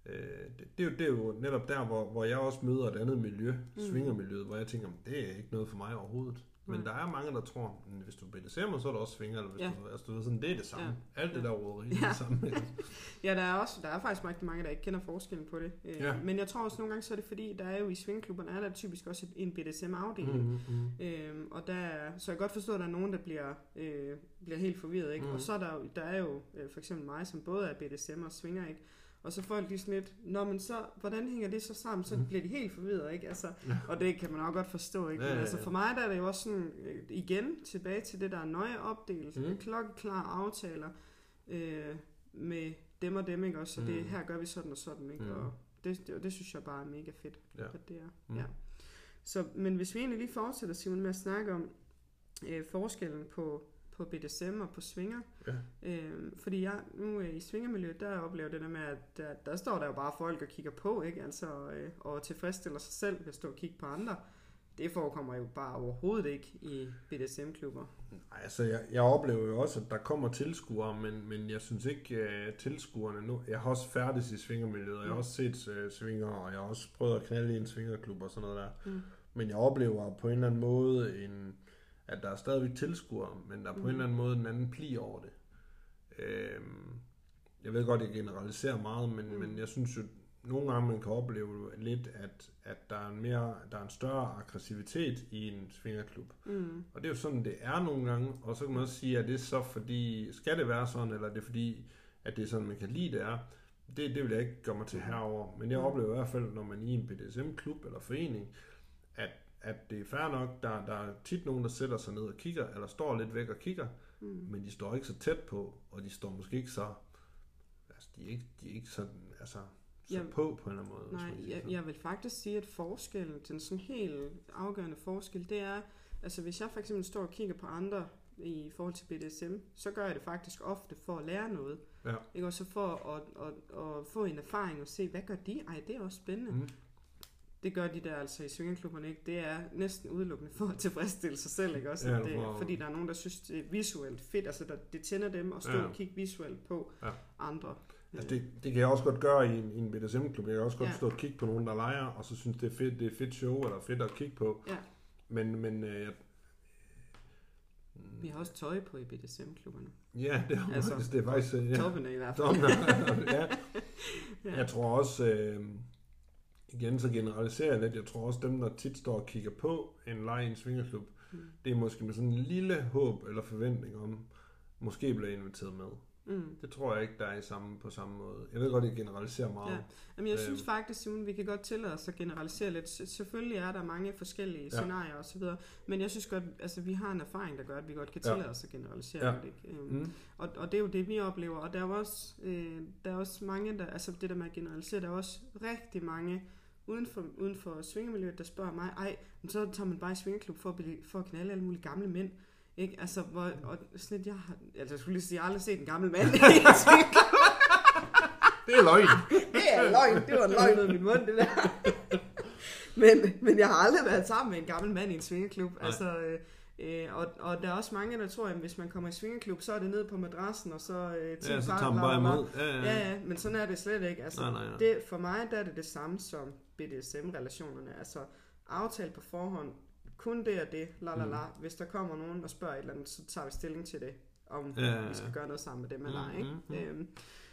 øh, det, det, er jo, det er jo netop der, hvor, hvor jeg også møder et andet miljø, Mm. svingermiljøet, hvor jeg tænker, det er ikke noget for mig overhovedet. Men Nej. der er mange, der tror, at hvis du BDSM'er, så er du også svinger, eller hvis Ja. du, altså, du ved, sådan, det er det samme. Ja. Alt det Ja. der roderi, det er Ja. det samme. *laughs* Ja, der er også der er faktisk rigtig mange, der ikke kender forskellen på det. Øh, Ja. Men jeg tror også nogle gange, så er det fordi, der er jo i svingklubberne, er der typisk også en BDSM-afdeling. Mm, mm. Øhm, og der er, så jeg kan godt forstå, at der er nogen, der bliver, øh, bliver helt forvirret. Ikke? Mm. Og så er der, jo- der er jo øh, for eksempel mig, som både er BDSM og svinger. Ikke? Og så folk lige sådan lidt, Nå, men så, hvordan hænger det så sammen? Så Mhm. bliver de helt forvirret, ikke? Altså, og det kan man også godt forstå, ikke? Ja, Men ja, altså for mig der er det jo også sådan, øh, igen tilbage til det, der er nøje opdelt, mm. klokkeklare aftaler øh, med dem og dem, ikke? Også, så det, Mhm. her gør vi sådan og sådan, ikke? Og det, det, det, synes jeg bare er mega fedt, Ja. at det er. Mhm. Ja. Så, men hvis vi egentlig lige fortsætter, Simon, med at snakke om øh, forskellen på, på BDSM og på svinger. Ja. Øh, fordi jeg nu øh, i svingermiljøet, der oplever det der med, at der, der står der jo bare folk og kigger på, ikke? Altså, øh, og tilfredsstiller sig selv ved at stå og kigge på andre. Det forekommer jo bare overhovedet ikke i BDSM-klubber. Nej, altså jeg, jeg oplever jo også, at der kommer tilskuere, men, men jeg synes ikke, at tilskuerne nu... Jeg har også færdig i svingermiljøet, og jeg har Mm. også set uh, svinger, og jeg har også prøvet at knalde i en svingerklub og sådan noget der. Mm. Men jeg oplever på en eller anden måde, en, at der er stadigvæk tilskuere, men der er på Mm. en eller anden måde en anden pli over det. Øhm, jeg ved godt, jeg generaliserer meget, men, Mm. mm. men jeg synes jo, nogle gange man kan opleve lidt, at, at der, er en mere, der er en større aggressivitet i en svingerklub. Mm. Og det er jo sådan, det er nogle gange, og så kan man også sige, at det er så fordi, skal det være sådan, eller er det fordi, at det er sådan, man kan lide det er. Det, det vil jeg ikke gøre mig til herover. Men jeg Mm. oplever i hvert fald, når man er i en BDSM-klub eller forening, at, at det er fair nok, der, der er tit nogen, der sætter sig ned og kigger, eller står lidt væk og kigger, Mm. men de står ikke så tæt på, og de står måske ikke så, altså de er ikke, de er ikke sådan, altså, så Jamen, på på en eller anden måde. Nej, jeg, sådan. jeg vil faktisk sige, at forskellen, den sådan helt afgørende forskel, det er, altså hvis jeg for eksempel står og kigger på andre i forhold til BDSM, så gør jeg det faktisk ofte for at lære noget. Ja. Ikke? Og så for at, at, at få en erfaring og se, hvad gør de? Ej, det er også spændende. Mm. Det gør de der altså i swingerklubberne ikke. Det er næsten udelukkende for at tilfredsstille sig selv, ikke også? Ja, det, for- fordi der er nogen, der synes, det er visuelt fedt. Altså, der, det tænder dem at stå Ja. og kigge visuelt på Ja. andre. Altså det, det kan jeg også godt gøre i en, i en BDSM-klub. Jeg kan også godt Ja. stå og kigge på nogen, der leger, og så synes det er fedt, det er fedt show, eller fedt at kigge på. Ja. Men, men øh, jeg- Vi har også tøj på i BDSM-klubberne. ja, det er, Altså, det er faktisk... Ja, Toppene i hvert fald. *laughs* Ja. Jeg tror også, øh, igen så generaliserer jeg lidt, jeg tror også dem, der tit står og kigger på en leg i en svingerklub, Mm. det er måske med sådan en lille håb eller forventning om, måske bliver inviteret med. Mm. Det tror jeg ikke, der er i samme, på samme måde. Jeg ved godt, jeg generaliserer meget. Ja. Jamen, jeg Øhm. synes faktisk, Simon, vi kan godt tillade os at generalisere lidt. Selvfølgelig er der mange forskellige Ja. scenarier osv., men jeg synes godt, altså vi har en erfaring, der gør, at vi godt kan Ja. tillade os at generalisere Ja. lidt. Ikke? Øhm, Mm. Og, og det er jo det, vi oplever. Og der er også, øh, der er også mange, der, altså det der med at generalisere, der er også rigtig mange uden for, uden for svingermiljøet, der spørger mig, ej, men så tager man bare i svingerklub for at, blive, for at knalde alle mulige gamle mænd. Ikke? Altså, hvor, og sådan jeg har, altså jeg skulle lige sige, jeg har aldrig set en gammel mand i en svingerklub. Det er løgn. Det er løgn, det var en løgn ud af min mund, det der. *laughs* men, men jeg har aldrig været sammen med en gammel mand i en svingerklub. Nej. Altså, øh, øh, og, og der er også mange, der tror, at hvis man kommer i svingerklub, så er det ned på madrassen, og så øh, Ja, så tager man bare imod. Ja, ja. Ja, ja, men sådan er det slet ikke. Altså, Nej, nej, nej. Det, for mig der er det det samme som BDSM-relationerne. Altså aftale på forhånd, kun det og det, la la Mm. la. Hvis der kommer nogen og spørger et eller andet, så tager vi stilling til det, om Ja, ja, vi skal gøre noget sammen med dem eller ej. Mm, Ikke? mm, mm. Øhm,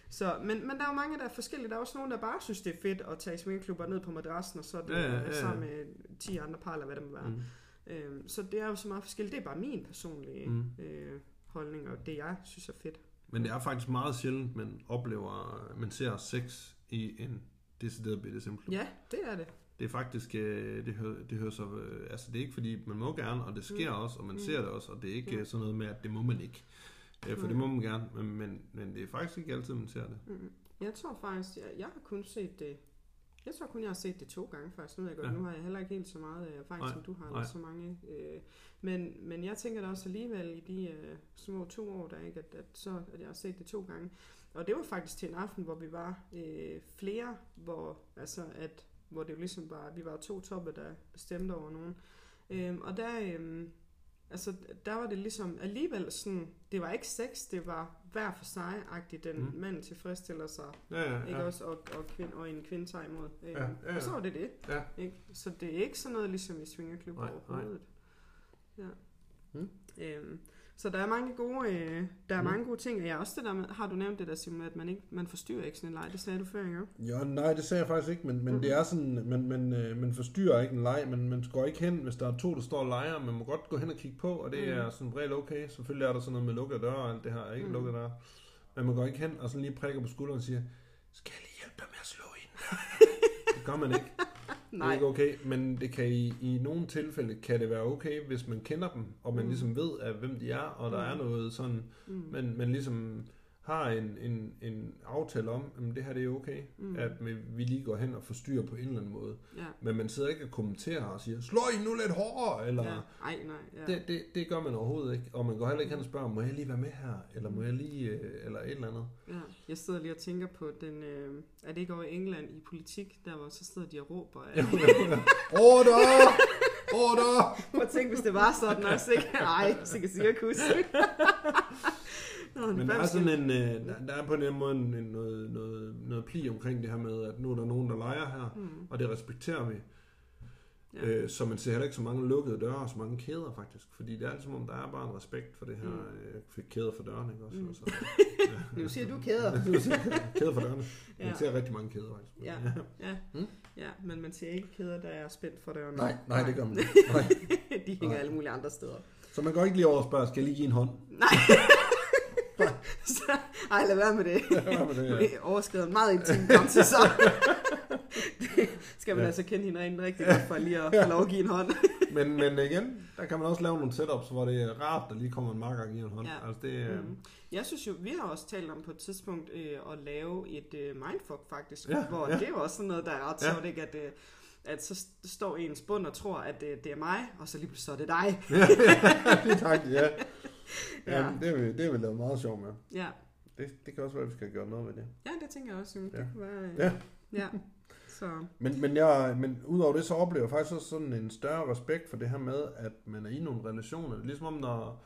så, men, men der er jo mange, der er forskellige. Der er også nogen, der bare synes, det er fedt at tage i swingerklubber ned på madrassen, og så er det ja, ja, ja. sammen med 10 andre par, eller hvad det må være. Mm. Øhm, så det er jo så meget forskelligt. Det er bare min personlige Mm. øh, holdning, og det jeg synes er fedt. Men det er faktisk meget sjældent, man oplever, man ser sex i en decideret BDSM-klub. Ja, det er det. Det er faktisk, øh, det hører, det hører så, øh, altså det er ikke fordi, man må gerne, og det sker Mm. også, og man Mm. ser det også, og det er ikke øh, sådan noget med, at det må man ikke. Øh, For det må man gerne, men, men, men det er faktisk ikke altid, man ser det. Mm. Jeg tror faktisk, jeg, jeg har kun set det Jeg tror kun, jeg har set det to gange faktisk. Nu, jeg godt, Ja. nu har jeg heller ikke helt så meget erfaring, Nej, som du har, nej. eller så mange. Øh, men, men jeg tænker da også alligevel i de øh, små to år, der ikke, at, at, så, at jeg har set det to gange. Og det var faktisk til en aften, hvor vi var øh, flere, hvor, altså at, hvor det jo ligesom var, vi var to toppe, der bestemte over nogen. Øhm, og der, øhm, altså, der var det ligesom alligevel sådan, det var ikke sex, det var hver for sig-agtigt, den Mm. mand tilfredsstiller sig Ja, ja, ikke ja. også, og, og, kvind, og en kvinde tager imod. Øh, Ja, ja, ja. Og så var det det. Ja. Ikke? Så det er ikke sådan noget ligesom i Svingerklub Nej, overhovedet. Ja. Mm. Øhm, så der er mange gode, øh, der er Mm. mange gode ting, og jeg også det der med, har du nævnt det der, Simon, at man, ikke, man forstyrrer ikke sådan en leg, det sagde du før, ikke? Jo, nej, det sagde jeg faktisk ikke, men, men Mhm. det er sådan, man, man, øh, man forstyrrer ikke en leg, men man går ikke hen, hvis der er to, der står og leger, man må godt gå hen og kigge på, og det Mhm. er sådan regel okay. Selvfølgelig er der sådan noget med lukkede døre og alt det her, ikke Mhm. lukkede døre. Men man går ikke hen og sådan lige prikker på skulderen og siger, skal jeg lige hjælpe dig med at slå ind? *laughs* det gør man ikke. Det er Nej. ikke okay, men det kan i, i nogle tilfælde kan det være okay, hvis man kender dem, og man Mm. ligesom ved, at hvem de er, og der er Mm. noget sådan, Mm. men, men ligesom har en, en, en aftale om, at det her det er okay, Mm. at vi lige går hen og forstyrrer på en eller anden måde. Ja. Men man sidder ikke og kommenterer og siger, slå I nu lidt hårdere, eller... Ja. Ej, nej. Ja. Det, det, det gør man overhovedet ikke. Og man går heller ikke hen og spørger, må jeg lige være med her? Eller må jeg lige... øh, Eller et eller andet. Ja, jeg sidder lige og tænker på den, øh, er det ikke over i England i politik, der hvor så sidder de og råber. Order! Order! Prøv at tænke, hvis det var sådan også, ikke? Ej, sikkert cirkus. Nå, Men der er sådan en, øh, der, der er på den måde en, noget, noget, noget pli omkring det her med, at nu er der nogen, der leger her, Mm. og det respekterer vi. Ja. Øh, så man ser heller ikke så mange lukkede døre og så mange kæder faktisk. Fordi det er som om, der er bare en respekt for det her. Mm. Fik kæder for dørene, ikke også? Mm. Og så, *laughs* Nu siger du kæder. *laughs* kæder for dørene. Man Ja. ser rigtig mange kæder faktisk. Ja. Ja. Mm. ja, men man ser ikke kæder, der er spændt for døren. Nej, nej, det gør man ikke. *laughs* Nej. De hænger Nej. alle mulige andre steder. Så man går ikke lige over og spørger, skal jeg lige give en hånd? Nej. Så, ej, lad være med det. Hvad med det, ja? Overskrider en meget intim grænse, så det skal man Ja. altså kende hinanden rigtig godt for lige at få lov at give en hånd. Men, men igen, der kan man også lave nogle setups, hvor det er rart, der lige kommer en marker og giver en hånd. Ja. Altså det, Mm. Jeg synes jo, vi har også talt om på et tidspunkt øh, at lave et øh, mindfuck faktisk, Ja, hvor ja. det er jo også sådan noget, der er ret Ja. sjovt, ikke? At, øh, at så st- står ens bund og tror, at øh, det er mig, og så lige pludselig så er det dig. *laughs* lige tak, ja. Ja. ja. det, har vi, det har vi lavet meget sjov med. Ja, Det, det kan også være, at vi skal gøre noget med det. ja det tænker jeg også. jo. Det Ja. kunne være... Øh, Ja. ja. Så, Men, men, jeg, men udover det, så oplever jeg faktisk også sådan en større respekt for det her med, at man er i nogle relationer. Det er ligesom om, når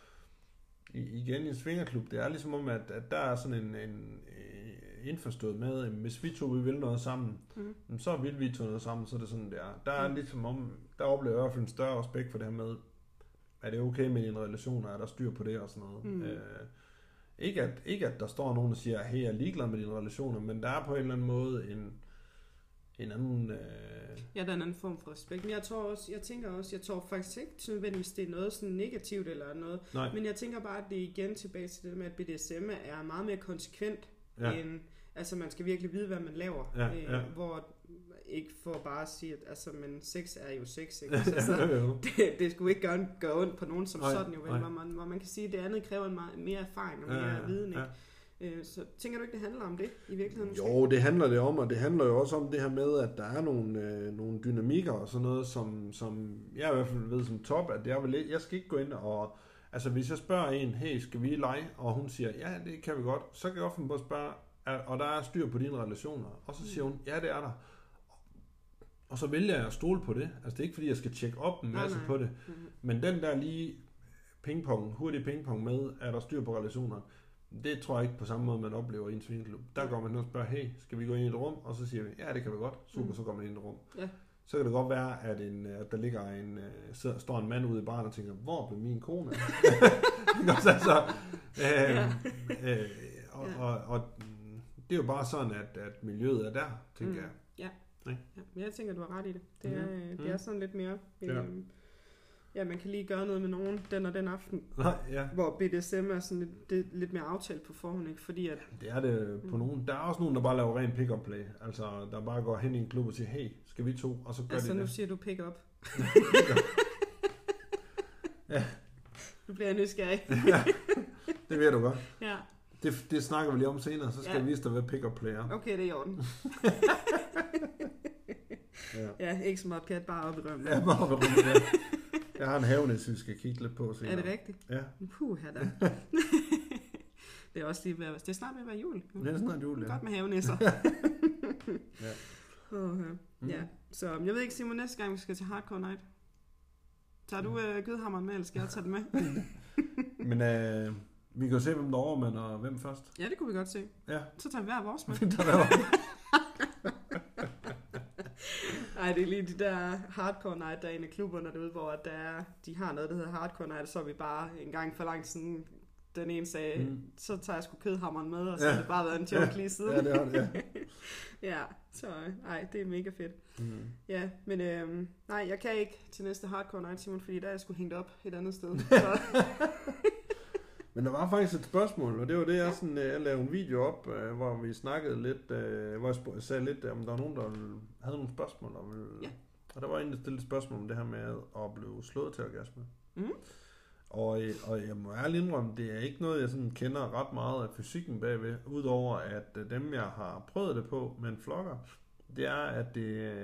igen i en svingerklub, det er ligesom om, at, at der er sådan en, en øh, indforstået med, at hvis vi to vi vil noget sammen, mm. så vil vi to noget sammen, så er det sådan, det er. Der er Mm. ligesom om, der oplever jeg i hvert fald en større respekt for det her med, er det okay med dine relationer, er der styr på det og sådan noget. Mm. Øh, ikke, at, ikke at der står nogen, der siger, hey, jeg er ligeglad med dine relationer, men der er på en eller anden måde en, en anden... Øh, Ja, der er en anden form for respekt. Men jeg tror også, jeg tænker også, jeg tror faktisk ikke nødvendigvis, det er noget sådan negativt eller noget. nej, Men jeg tænker bare, at det er igen tilbage til det med, at BDSM er meget mere konsekvent ja. end, altså man skal virkelig vide, hvad man laver. Ja, øh, ja. Hvor ikke for bare at sige, at altså, men sex er jo sex, ikke? *laughs* Altså, så jo. det, det skulle ikke gøre, gøre ondt på nogen som Nej, sådan, jo, vel? Hvor, man, hvor man kan sige, at det andet kræver en meget, mere erfaring og Ja, mere ja, viden, ikke? ja. Øh, så tænker du ikke, det handler om det i virkeligheden? måske? Jo, det handler det om, og det handler jo også om det her med, at der er nogle, øh, nogle dynamikker og sådan noget, som, som jeg i hvert fald ved som top, at jeg, vil, jeg skal ikke gå ind og... Altså, hvis jeg spørger en, hey, skal vi lege? Og hun siger, ja, det kan vi godt. Så kan jeg finde på at spørge, og der er styr på dine relationer. Og så siger hun, ja, det er der. Og så vælger jeg at stole på det. Altså, det er ikke, fordi jeg skal tjekke op en Nej, masse nej. på det. Mhm. Men den der lige pingpong, hurtig pingpong med, er der styr på relationer, det tror jeg ikke på samme måde, man oplever i en svineklub. Der går man hen og spørger, hey, skal vi gå ind i et rum? Og så siger vi, ja, det kan vi godt. Super, Mm. så går man ind i et rum. Ja. Så kan det godt være, at, en, at der ligger en, øh, sidder- står en mand ude i baren og tænker, hvor blev min kone? af?" *laughs* Ikke også, altså, øh, Ja. øh, og, Ja. og, og, mm, det er jo bare sådan, at, at miljøet er der, tænker Mm. jeg. Ja, men jeg tænker, du har ret i det. Det, er, øh, det er sådan lidt mere... Ja. ja, man kan lige gøre noget med nogen den og den aften, Nej, ja. hvor BDSM er sådan lidt, det, lidt mere aftalt på forhånd, ikke? Fordi at... Det er det på Mm. nogen. Der er også nogen, der bare laver ren pick-up play. Altså, der bare går hen i en klub og siger, hey, skal vi to? Og så gør Altså, de nu det. siger du pick up. *laughs* Ja. Nu bliver jeg nysgerrig. *laughs* Det ved du godt. ja, Det, det snakker vi lige om senere, så skal Ja. jeg vise dig, hvad pick-up play er. okay, det er i orden. *laughs* Ja. Ja, ikke som opkat, bare op i rømmen. Ja, bare ved rummet, ja. Jeg har en havenæs, vi skal kigge lidt på senere. Er det rigtigt? Ja, Puh, da. *laughs* det er også lige ved det er snart ved at være jul. det er snart jul, ja. Godt med havenæsser. Ja. *laughs* Ja. Mm. ja. Så jeg ved ikke, Simon, næste gang vi skal til Hardcore Night. Tager du øh, gydehammeren med, eller skal jeg tage den med? *laughs* Men øh, vi kan jo se, hvem der overmander og hvem først. ja, det kunne vi godt se. Ja, Så tager vi hver vores med. Nej, det er lige de der hardcore night, der er en af klubberne derude, hvor der er, de har noget, der hedder hardcore night, og så er vi bare en gang for langt sådan, den ene sagde, Mm. så tager jeg sgu kødhammeren med, og så Ja. har det bare været en joke lige siden. Ja, det har det, ja. *laughs* ja, så nej, det er mega fedt. Mm. Ja, men øhm, nej, jeg kan ikke til næste hardcore night, Simon, fordi der er jeg sgu hængt op et andet sted. *laughs* Så, Men der var faktisk et spørgsmål, og det var det, jeg, sådan, øh, jeg lavede en video op, øh, hvor vi snakkede lidt, øh, hvor jeg sagde lidt, om der var nogen, der havde nogle spørgsmål. Og, ville, Ja. og der var en, der stillede et spørgsmål om det her med at blive slået til orgasme. mm, Og, og jeg må ærligt indrømme, det er ikke noget, jeg sådan kender ret meget af fysikken bagved, udover at dem, jeg har prøvet det på med en flokker, det er, at det,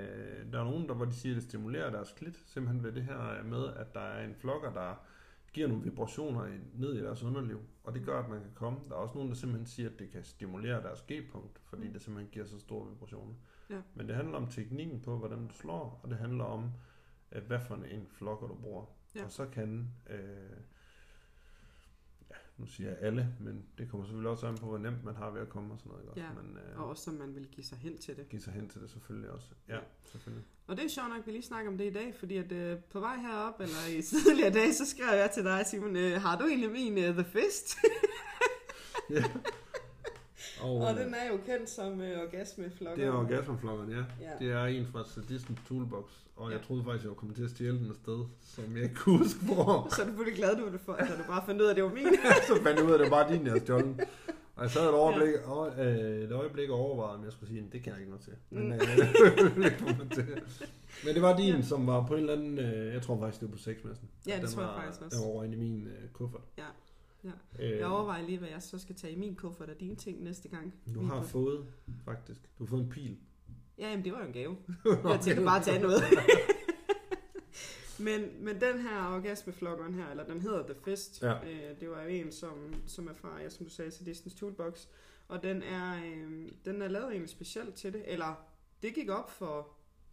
der er nogen, der, hvor de siger, at det stimulerer deres klit, simpelthen ved det her med, at der er en flokker, der giver nogle vibrationer ned i deres underliv, og det gør, at man kan komme. Der er også nogen, der simpelthen siger, at det kan stimulere deres G-punkt, fordi Mm. det simpelthen giver så store vibrationer. Ja. Men det handler om teknikken på, hvordan du slår, og det handler om, øh, hvad for en flokker du bruger. Ja. Og så kan, øh, nu siger jeg alle, men det kommer selvfølgelig også an på, hvor nemt man har ved at komme og sådan noget. Ikke? Ja, også? Men øh, og også, som man vil give sig hen til det. give sig hen til det selvfølgelig også. Ja, Ja. selvfølgelig. Og det er sjovt nok, at vi lige snakker om det i dag, fordi at øh, på vej herop, eller i *laughs* tidligere dag, så skrev jeg til dig, Simon, øh, har du egentlig min uh, The Fist? ja. *laughs* Og, Og den er jo kendt som øh, orgasmeflokker. det er orgasmeflokkeren, ja. Ja. Det er en fra Sadisten Toolbox, og jeg Ja. troede faktisk, jeg var kommet til at stjæle den et sted, som jeg ikke kunne huske hvor. *laughs* Så er du fuldt glad, du det for, da du bare fandt ud af, at det var min. *laughs* så fandt jeg ud af, at det var bare din, jeg stjålet. Og jeg sad et, overblik, og, øh, et øjeblik og overvejede, om jeg skulle sige, det kan jeg ikke noget til. Men, Mm. øh, *laughs* man til. Men det var din, Ja. som var på en eller anden, øh, jeg tror faktisk, det var på sexmessen. Ja, det tror jeg var, faktisk også. Den var over i min øh, kuffert. Ja. Ja. Øh, Jeg overvejer lige, hvad jeg så skal tage i min kuffert af dine ting næste gang. Du har kuffert. fået, faktisk, du har fået en pil. Ja, jamen, det var jo en gave. *laughs* Jeg tænkte bare at tage noget. *laughs* men, men den her orgasmeflokkeren her, eller den hedder The Fist, Ja. øh, det var jo en, som, som er fra, ja, som du sagde, Distance Toolbox. Og den er, øh, den er lavet egentlig specielt til det, eller det gik op for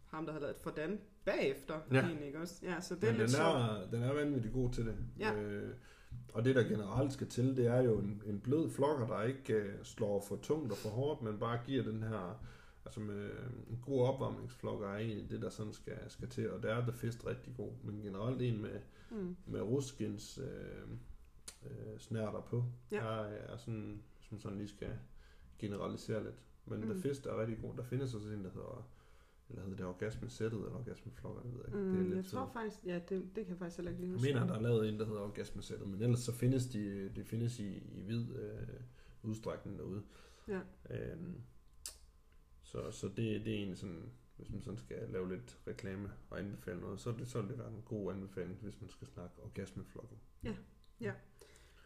ham, der havde lavet for Dan bagefter, Ja. egentlig, ikke også? Ja, så det Men er den lidt sjovt. er, den er vanvittigt god til det. Ja. Øh, og det, der generelt skal til, det er jo en, en blød flokker, der ikke øh, slår for tungt og for hårdt, men bare giver den her... Altså med en god opvarmningsflokker er egentlig det, der sådan skal, skal til, og der er The Fist rigtig god. Men generelt en med, Mm. med ruskins øh, øh, snærter på, Ja. er, er sådan, man sådan lige skal generalisere lidt. Men. Mm. The Fist er rigtig god. Der findes også en, der hedder, eller hedder det orgasmesættet, eller orgasmeflokker, det ved jeg ikke. det er Mm, lidt jeg sådan- tror faktisk, ja, det, det kan jeg faktisk heller ikke lige jeg huske. mener, der er lavet en, der hedder orgasmesættet, men ellers så findes de, det findes i, i vid øh, udstrækning derude. Ja. Øhm, så så det, det er egentlig sådan, hvis man sådan skal lave lidt reklame og anbefale noget, så, er det, så vil det være en god anbefaling, hvis man skal snakke orgasmeflokken.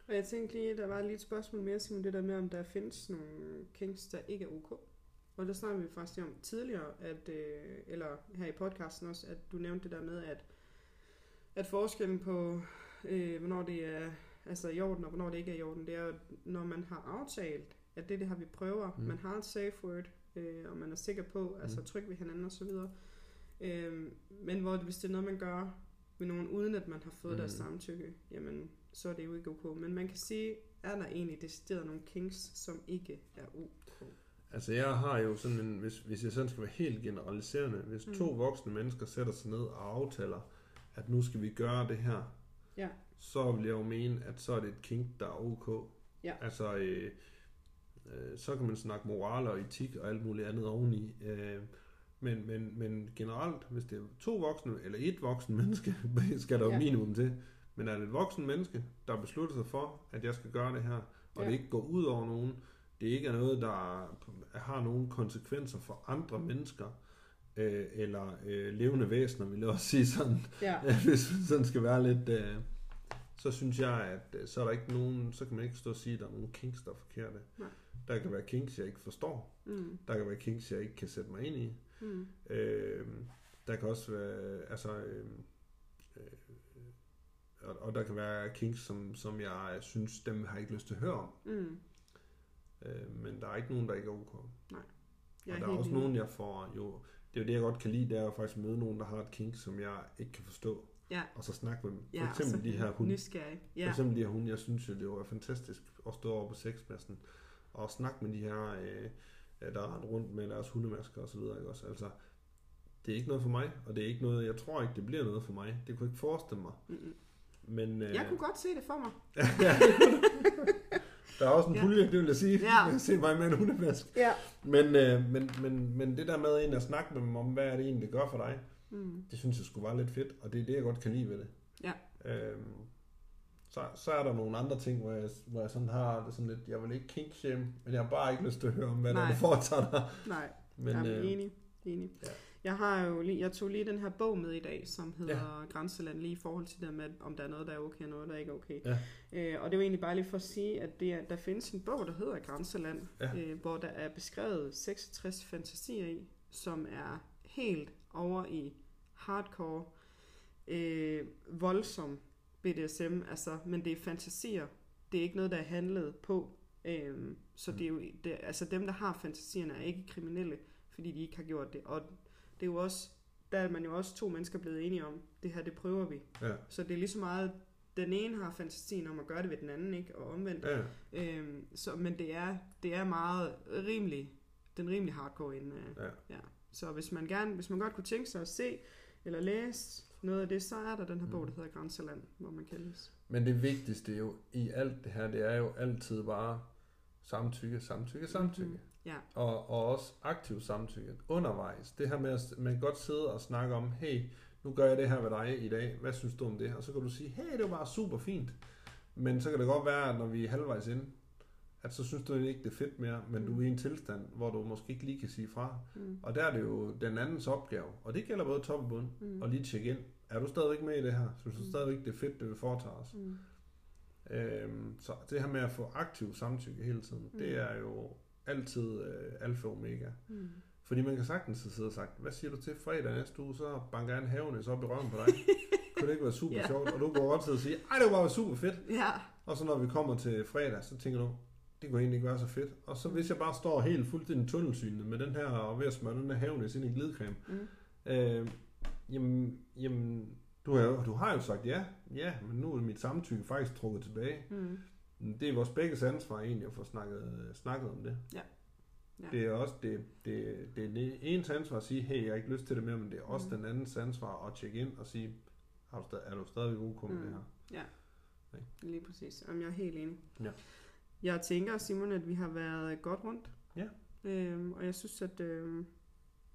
Og jeg tænkte lige, der var lige et spørgsmål mere, Simon, det der med, om der findes nogle kinks, der ikke er ok. Og der snakker vi faktisk om tidligere, at, øh, eller her i podcasten også, at du nævnte det der med, at, at forskellen på, øh, hvornår det er altså i orden, og hvornår det ikke er i orden, det er, at når man har aftalt, at det er det her, vi prøver, Mm. man har et safe word, øh, og man er sikker på, altså Mm. tryg ved hinanden osv., øh, men hvor hvis det er noget, man gør med nogen, uden at man har fået mm. deres samtykke, jamen, så er det jo ikke ok. Men man kan sige, er der egentlig decideret nogle kinks, som ikke er ok? Altså jeg har jo sådan en, hvis, hvis jeg sådan skal være helt generaliserende, hvis mm. To voksne mennesker sætter sig ned og aftaler, at nu skal vi gøre det her, Ja. så vil jeg jo mene, at så er det et kink, der er ok. Ja. Altså, øh, øh, så kan man snakke moral og etik og alt muligt andet oveni. Øh, men, men, men generelt, hvis det er to voksne, eller et voksen *laughs* menneske, skal der jo Ja. minimum til. Men er det et voksen menneske, der beslutter sig for, at jeg skal gøre det her, og Ja. det ikke går ud over nogen, det ikke er noget, der har nogen konsekvenser for andre mennesker, øh, eller øh, levende væsener, vil jeg også sige sådan, Ja. *laughs* hvis man sådan skal være lidt, øh, så synes jeg, at øh, så er der ikke nogen, så kan man ikke stå og sige, at der er nogen kinks, der er forkerte. Nej. Der kan være kinks, jeg ikke forstår. Mm. Der kan være kinks, jeg ikke kan sætte mig ind i. Mm. Øh, der kan også være, altså, øh, øh, og, og der kan være kinks, som, som jeg synes, dem har jeg ikke lyst til at høre om. Mm. Øh, men der er ikke nogen, der ikke er ok. Jeg og der er også nogen, jeg får jo... Det er jo det, jeg godt kan lide, det er jo faktisk at møde nogen, der har et kink, som jeg ikke kan forstå. Ja. Og så snakke med dem. For Ja, eksempel de her hunde. Nysgerrig. For Ja. eksempel de her hunde, jeg synes jo, det var fantastisk at stå over på sexpladsen og snakke med de her, øh, der rendte rundt med deres hundemasker og så videre. Ikke også? Altså, det er ikke noget for mig, og det er ikke noget, jeg tror ikke, det bliver noget for mig. Det kunne jeg ikke forestille mig. Mm-mm. Men, øh, Jeg kunne godt se det for mig. *laughs* *laughs* der er også en Ja. pulje, det vil jeg sige. Ja. Jeg ser mig med en hundemask. Ja. Men, øh, men, men, men det der med egentlig at snakke med dem om, hvad er det egentlig, det gør for dig, Mm. det synes jeg skulle være lidt fedt, og det er det, jeg godt kan lide ved det. Ja. Øhm, så, så er der nogle andre ting, hvor jeg, hvor jeg sådan har det sådan lidt, jeg vil ikke kink men jeg har bare ikke lyst til at høre om, hvad der er, Nej. du foretager dig. Nej, Men, Jamen, øh, enig. enig. ja. Jeg har jo lige, jeg tog lige den her bog med i dag, som hedder ja. Grænseland, lige i forhold til det med, om der er noget, der er okay, og noget, der ikke er okay. Ja. Øh, og det var egentlig bare lige for at sige, at det er, der findes en bog, der hedder Grænseland, Ja. øh, hvor der er beskrevet 66 fantasier i, som er helt over i hardcore, øh, voldsom BDSM, altså, men det er fantasier. Det er ikke noget, der er handlet på. Øh, så Mm. det er jo, det, altså dem, der har fantasierne, er ikke kriminelle, fordi de ikke har gjort det. Og det er jo også, der er man jo også to mennesker blevet enige om, det her, det prøver vi. Ja. Så det er lige så meget, den ene har fantasien om at gøre det ved den anden, ikke? Og omvendt. Ja, Øhm, så, men det er, det er meget rimelig, den rimelig hardcore inde. øh, ja. Ja. Så hvis man, gerne, hvis man godt kunne tænke sig at se eller læse noget af det, så er der den her Mm. bog, der hedder Grænseland, hvor man kan læse. Men det vigtigste jo i alt det her, det er jo altid bare samtykke, samtykke, samtykke. Mhm. Ja. Og, og også aktiv samtykke undervejs. Det her med, at man godt sidde og snakke om, hey, nu gør jeg det her ved dig i dag, hvad synes du om det? Og så kan du sige, hey, det var bare super fint. Men så kan det godt være, at når vi er halvvejs inde, at så synes du ikke, det er fedt mere, men Mm. du er i en tilstand, hvor du måske ikke lige kan sige fra. Mm. Og der er det jo den andens opgave, og det gælder både top og bund, Mm. og lige tjekke ind. Er du stadigvæk med i det her? Synes du Mm. stadigvæk, det er fedt, det vi foretager os? Mm. Øhm, så det her med at få aktiv samtykke hele tiden, mm. det er jo altid øh, alfa og omega. Mm. Fordi man kan sagtens have siddet og sagt, hvad siger du til fredag næste uge, så banker jeg en havenæs op i røven på dig. *laughs* Kunne det ikke være super Ja. sjovt? Og du går godt til at sige, ej det var bare super fedt. Ja. Og så når vi kommer til fredag, så tænker du, det kunne egentlig ikke være så fedt. Og så hvis jeg bare står helt fuldstændig tunnelsynet med den her, og ved at smøre den her havenæs ind i glidecreme, Mm. øh, jamen, jamen du, har, jo- du har jo sagt ja, ja, men nu er mit samtykke faktisk trukket tilbage. Mm. Det er vores begges ansvar egentlig at få snakket, snakket om det. Ja. Ja. Det er også det, det, det er den ens ansvar at sige, hey, jeg har ikke lyst til det mere, men det er også Mm. den andens ansvar at tjekke ind og sige, har du stadig, er du stadigvæk ok med Mm. det her? Ja, Ikke? lige præcis. Jamen, jeg er helt enig. Ja. Jeg tænker, Simon, at vi har været godt rundt. Ja. Øhm, og jeg synes, at, øhm,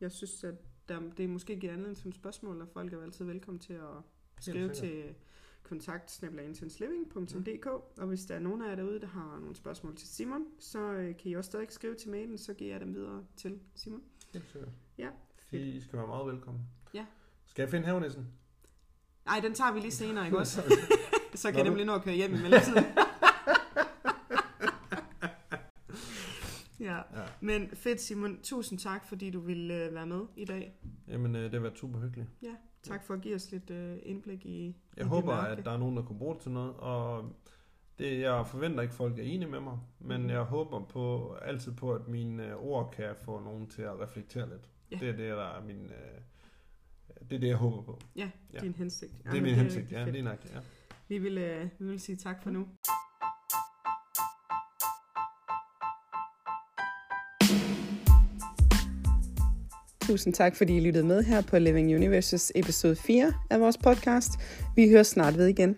jeg synes, at der, det måske giver anledning til nogle spørgsmål, og folk er jo altid velkommen til at skrive til kontakt intenseliving.dk og hvis der er nogen af jer derude, der har nogle spørgsmål til Simon, så øh, kan I også stadig skrive til mailen, så giver jeg dem videre til Simon. Helt sikkert. Ja, fedt. I skal være meget velkommen. Ja. Skal jeg finde havenæssen? Ej, den tager vi lige senere, ikke også? *laughs* så kan Nå, jeg nemlig nå at køre hjem i mellemtiden. *laughs* ja. Ja. Men fedt Simon, tusind tak, fordi du ville øh, være med i dag. Jamen, øh, det har været super hyggeligt. Ja, tak for at give os lidt øh, indblik i i Jeg det håber, mørke. at der er nogen, der kunne bruge det til noget, og det, jeg forventer ikke, at folk er enige med mig, men Mhm. jeg håber på, altid på, at mine øh, ord kan få nogen til at reflektere lidt. Ja. Det er det, der er min... Øh, det er det, jeg håber på. Ja, Ja. din hensigt. det er min hensigt, rigtig ja, lige nok, ja. Vi vil, øh, vi vil sige tak for nu. Tusind tak, fordi I lyttede med her på Living Universes episode 4 af vores podcast. Vi hører snart ved igen.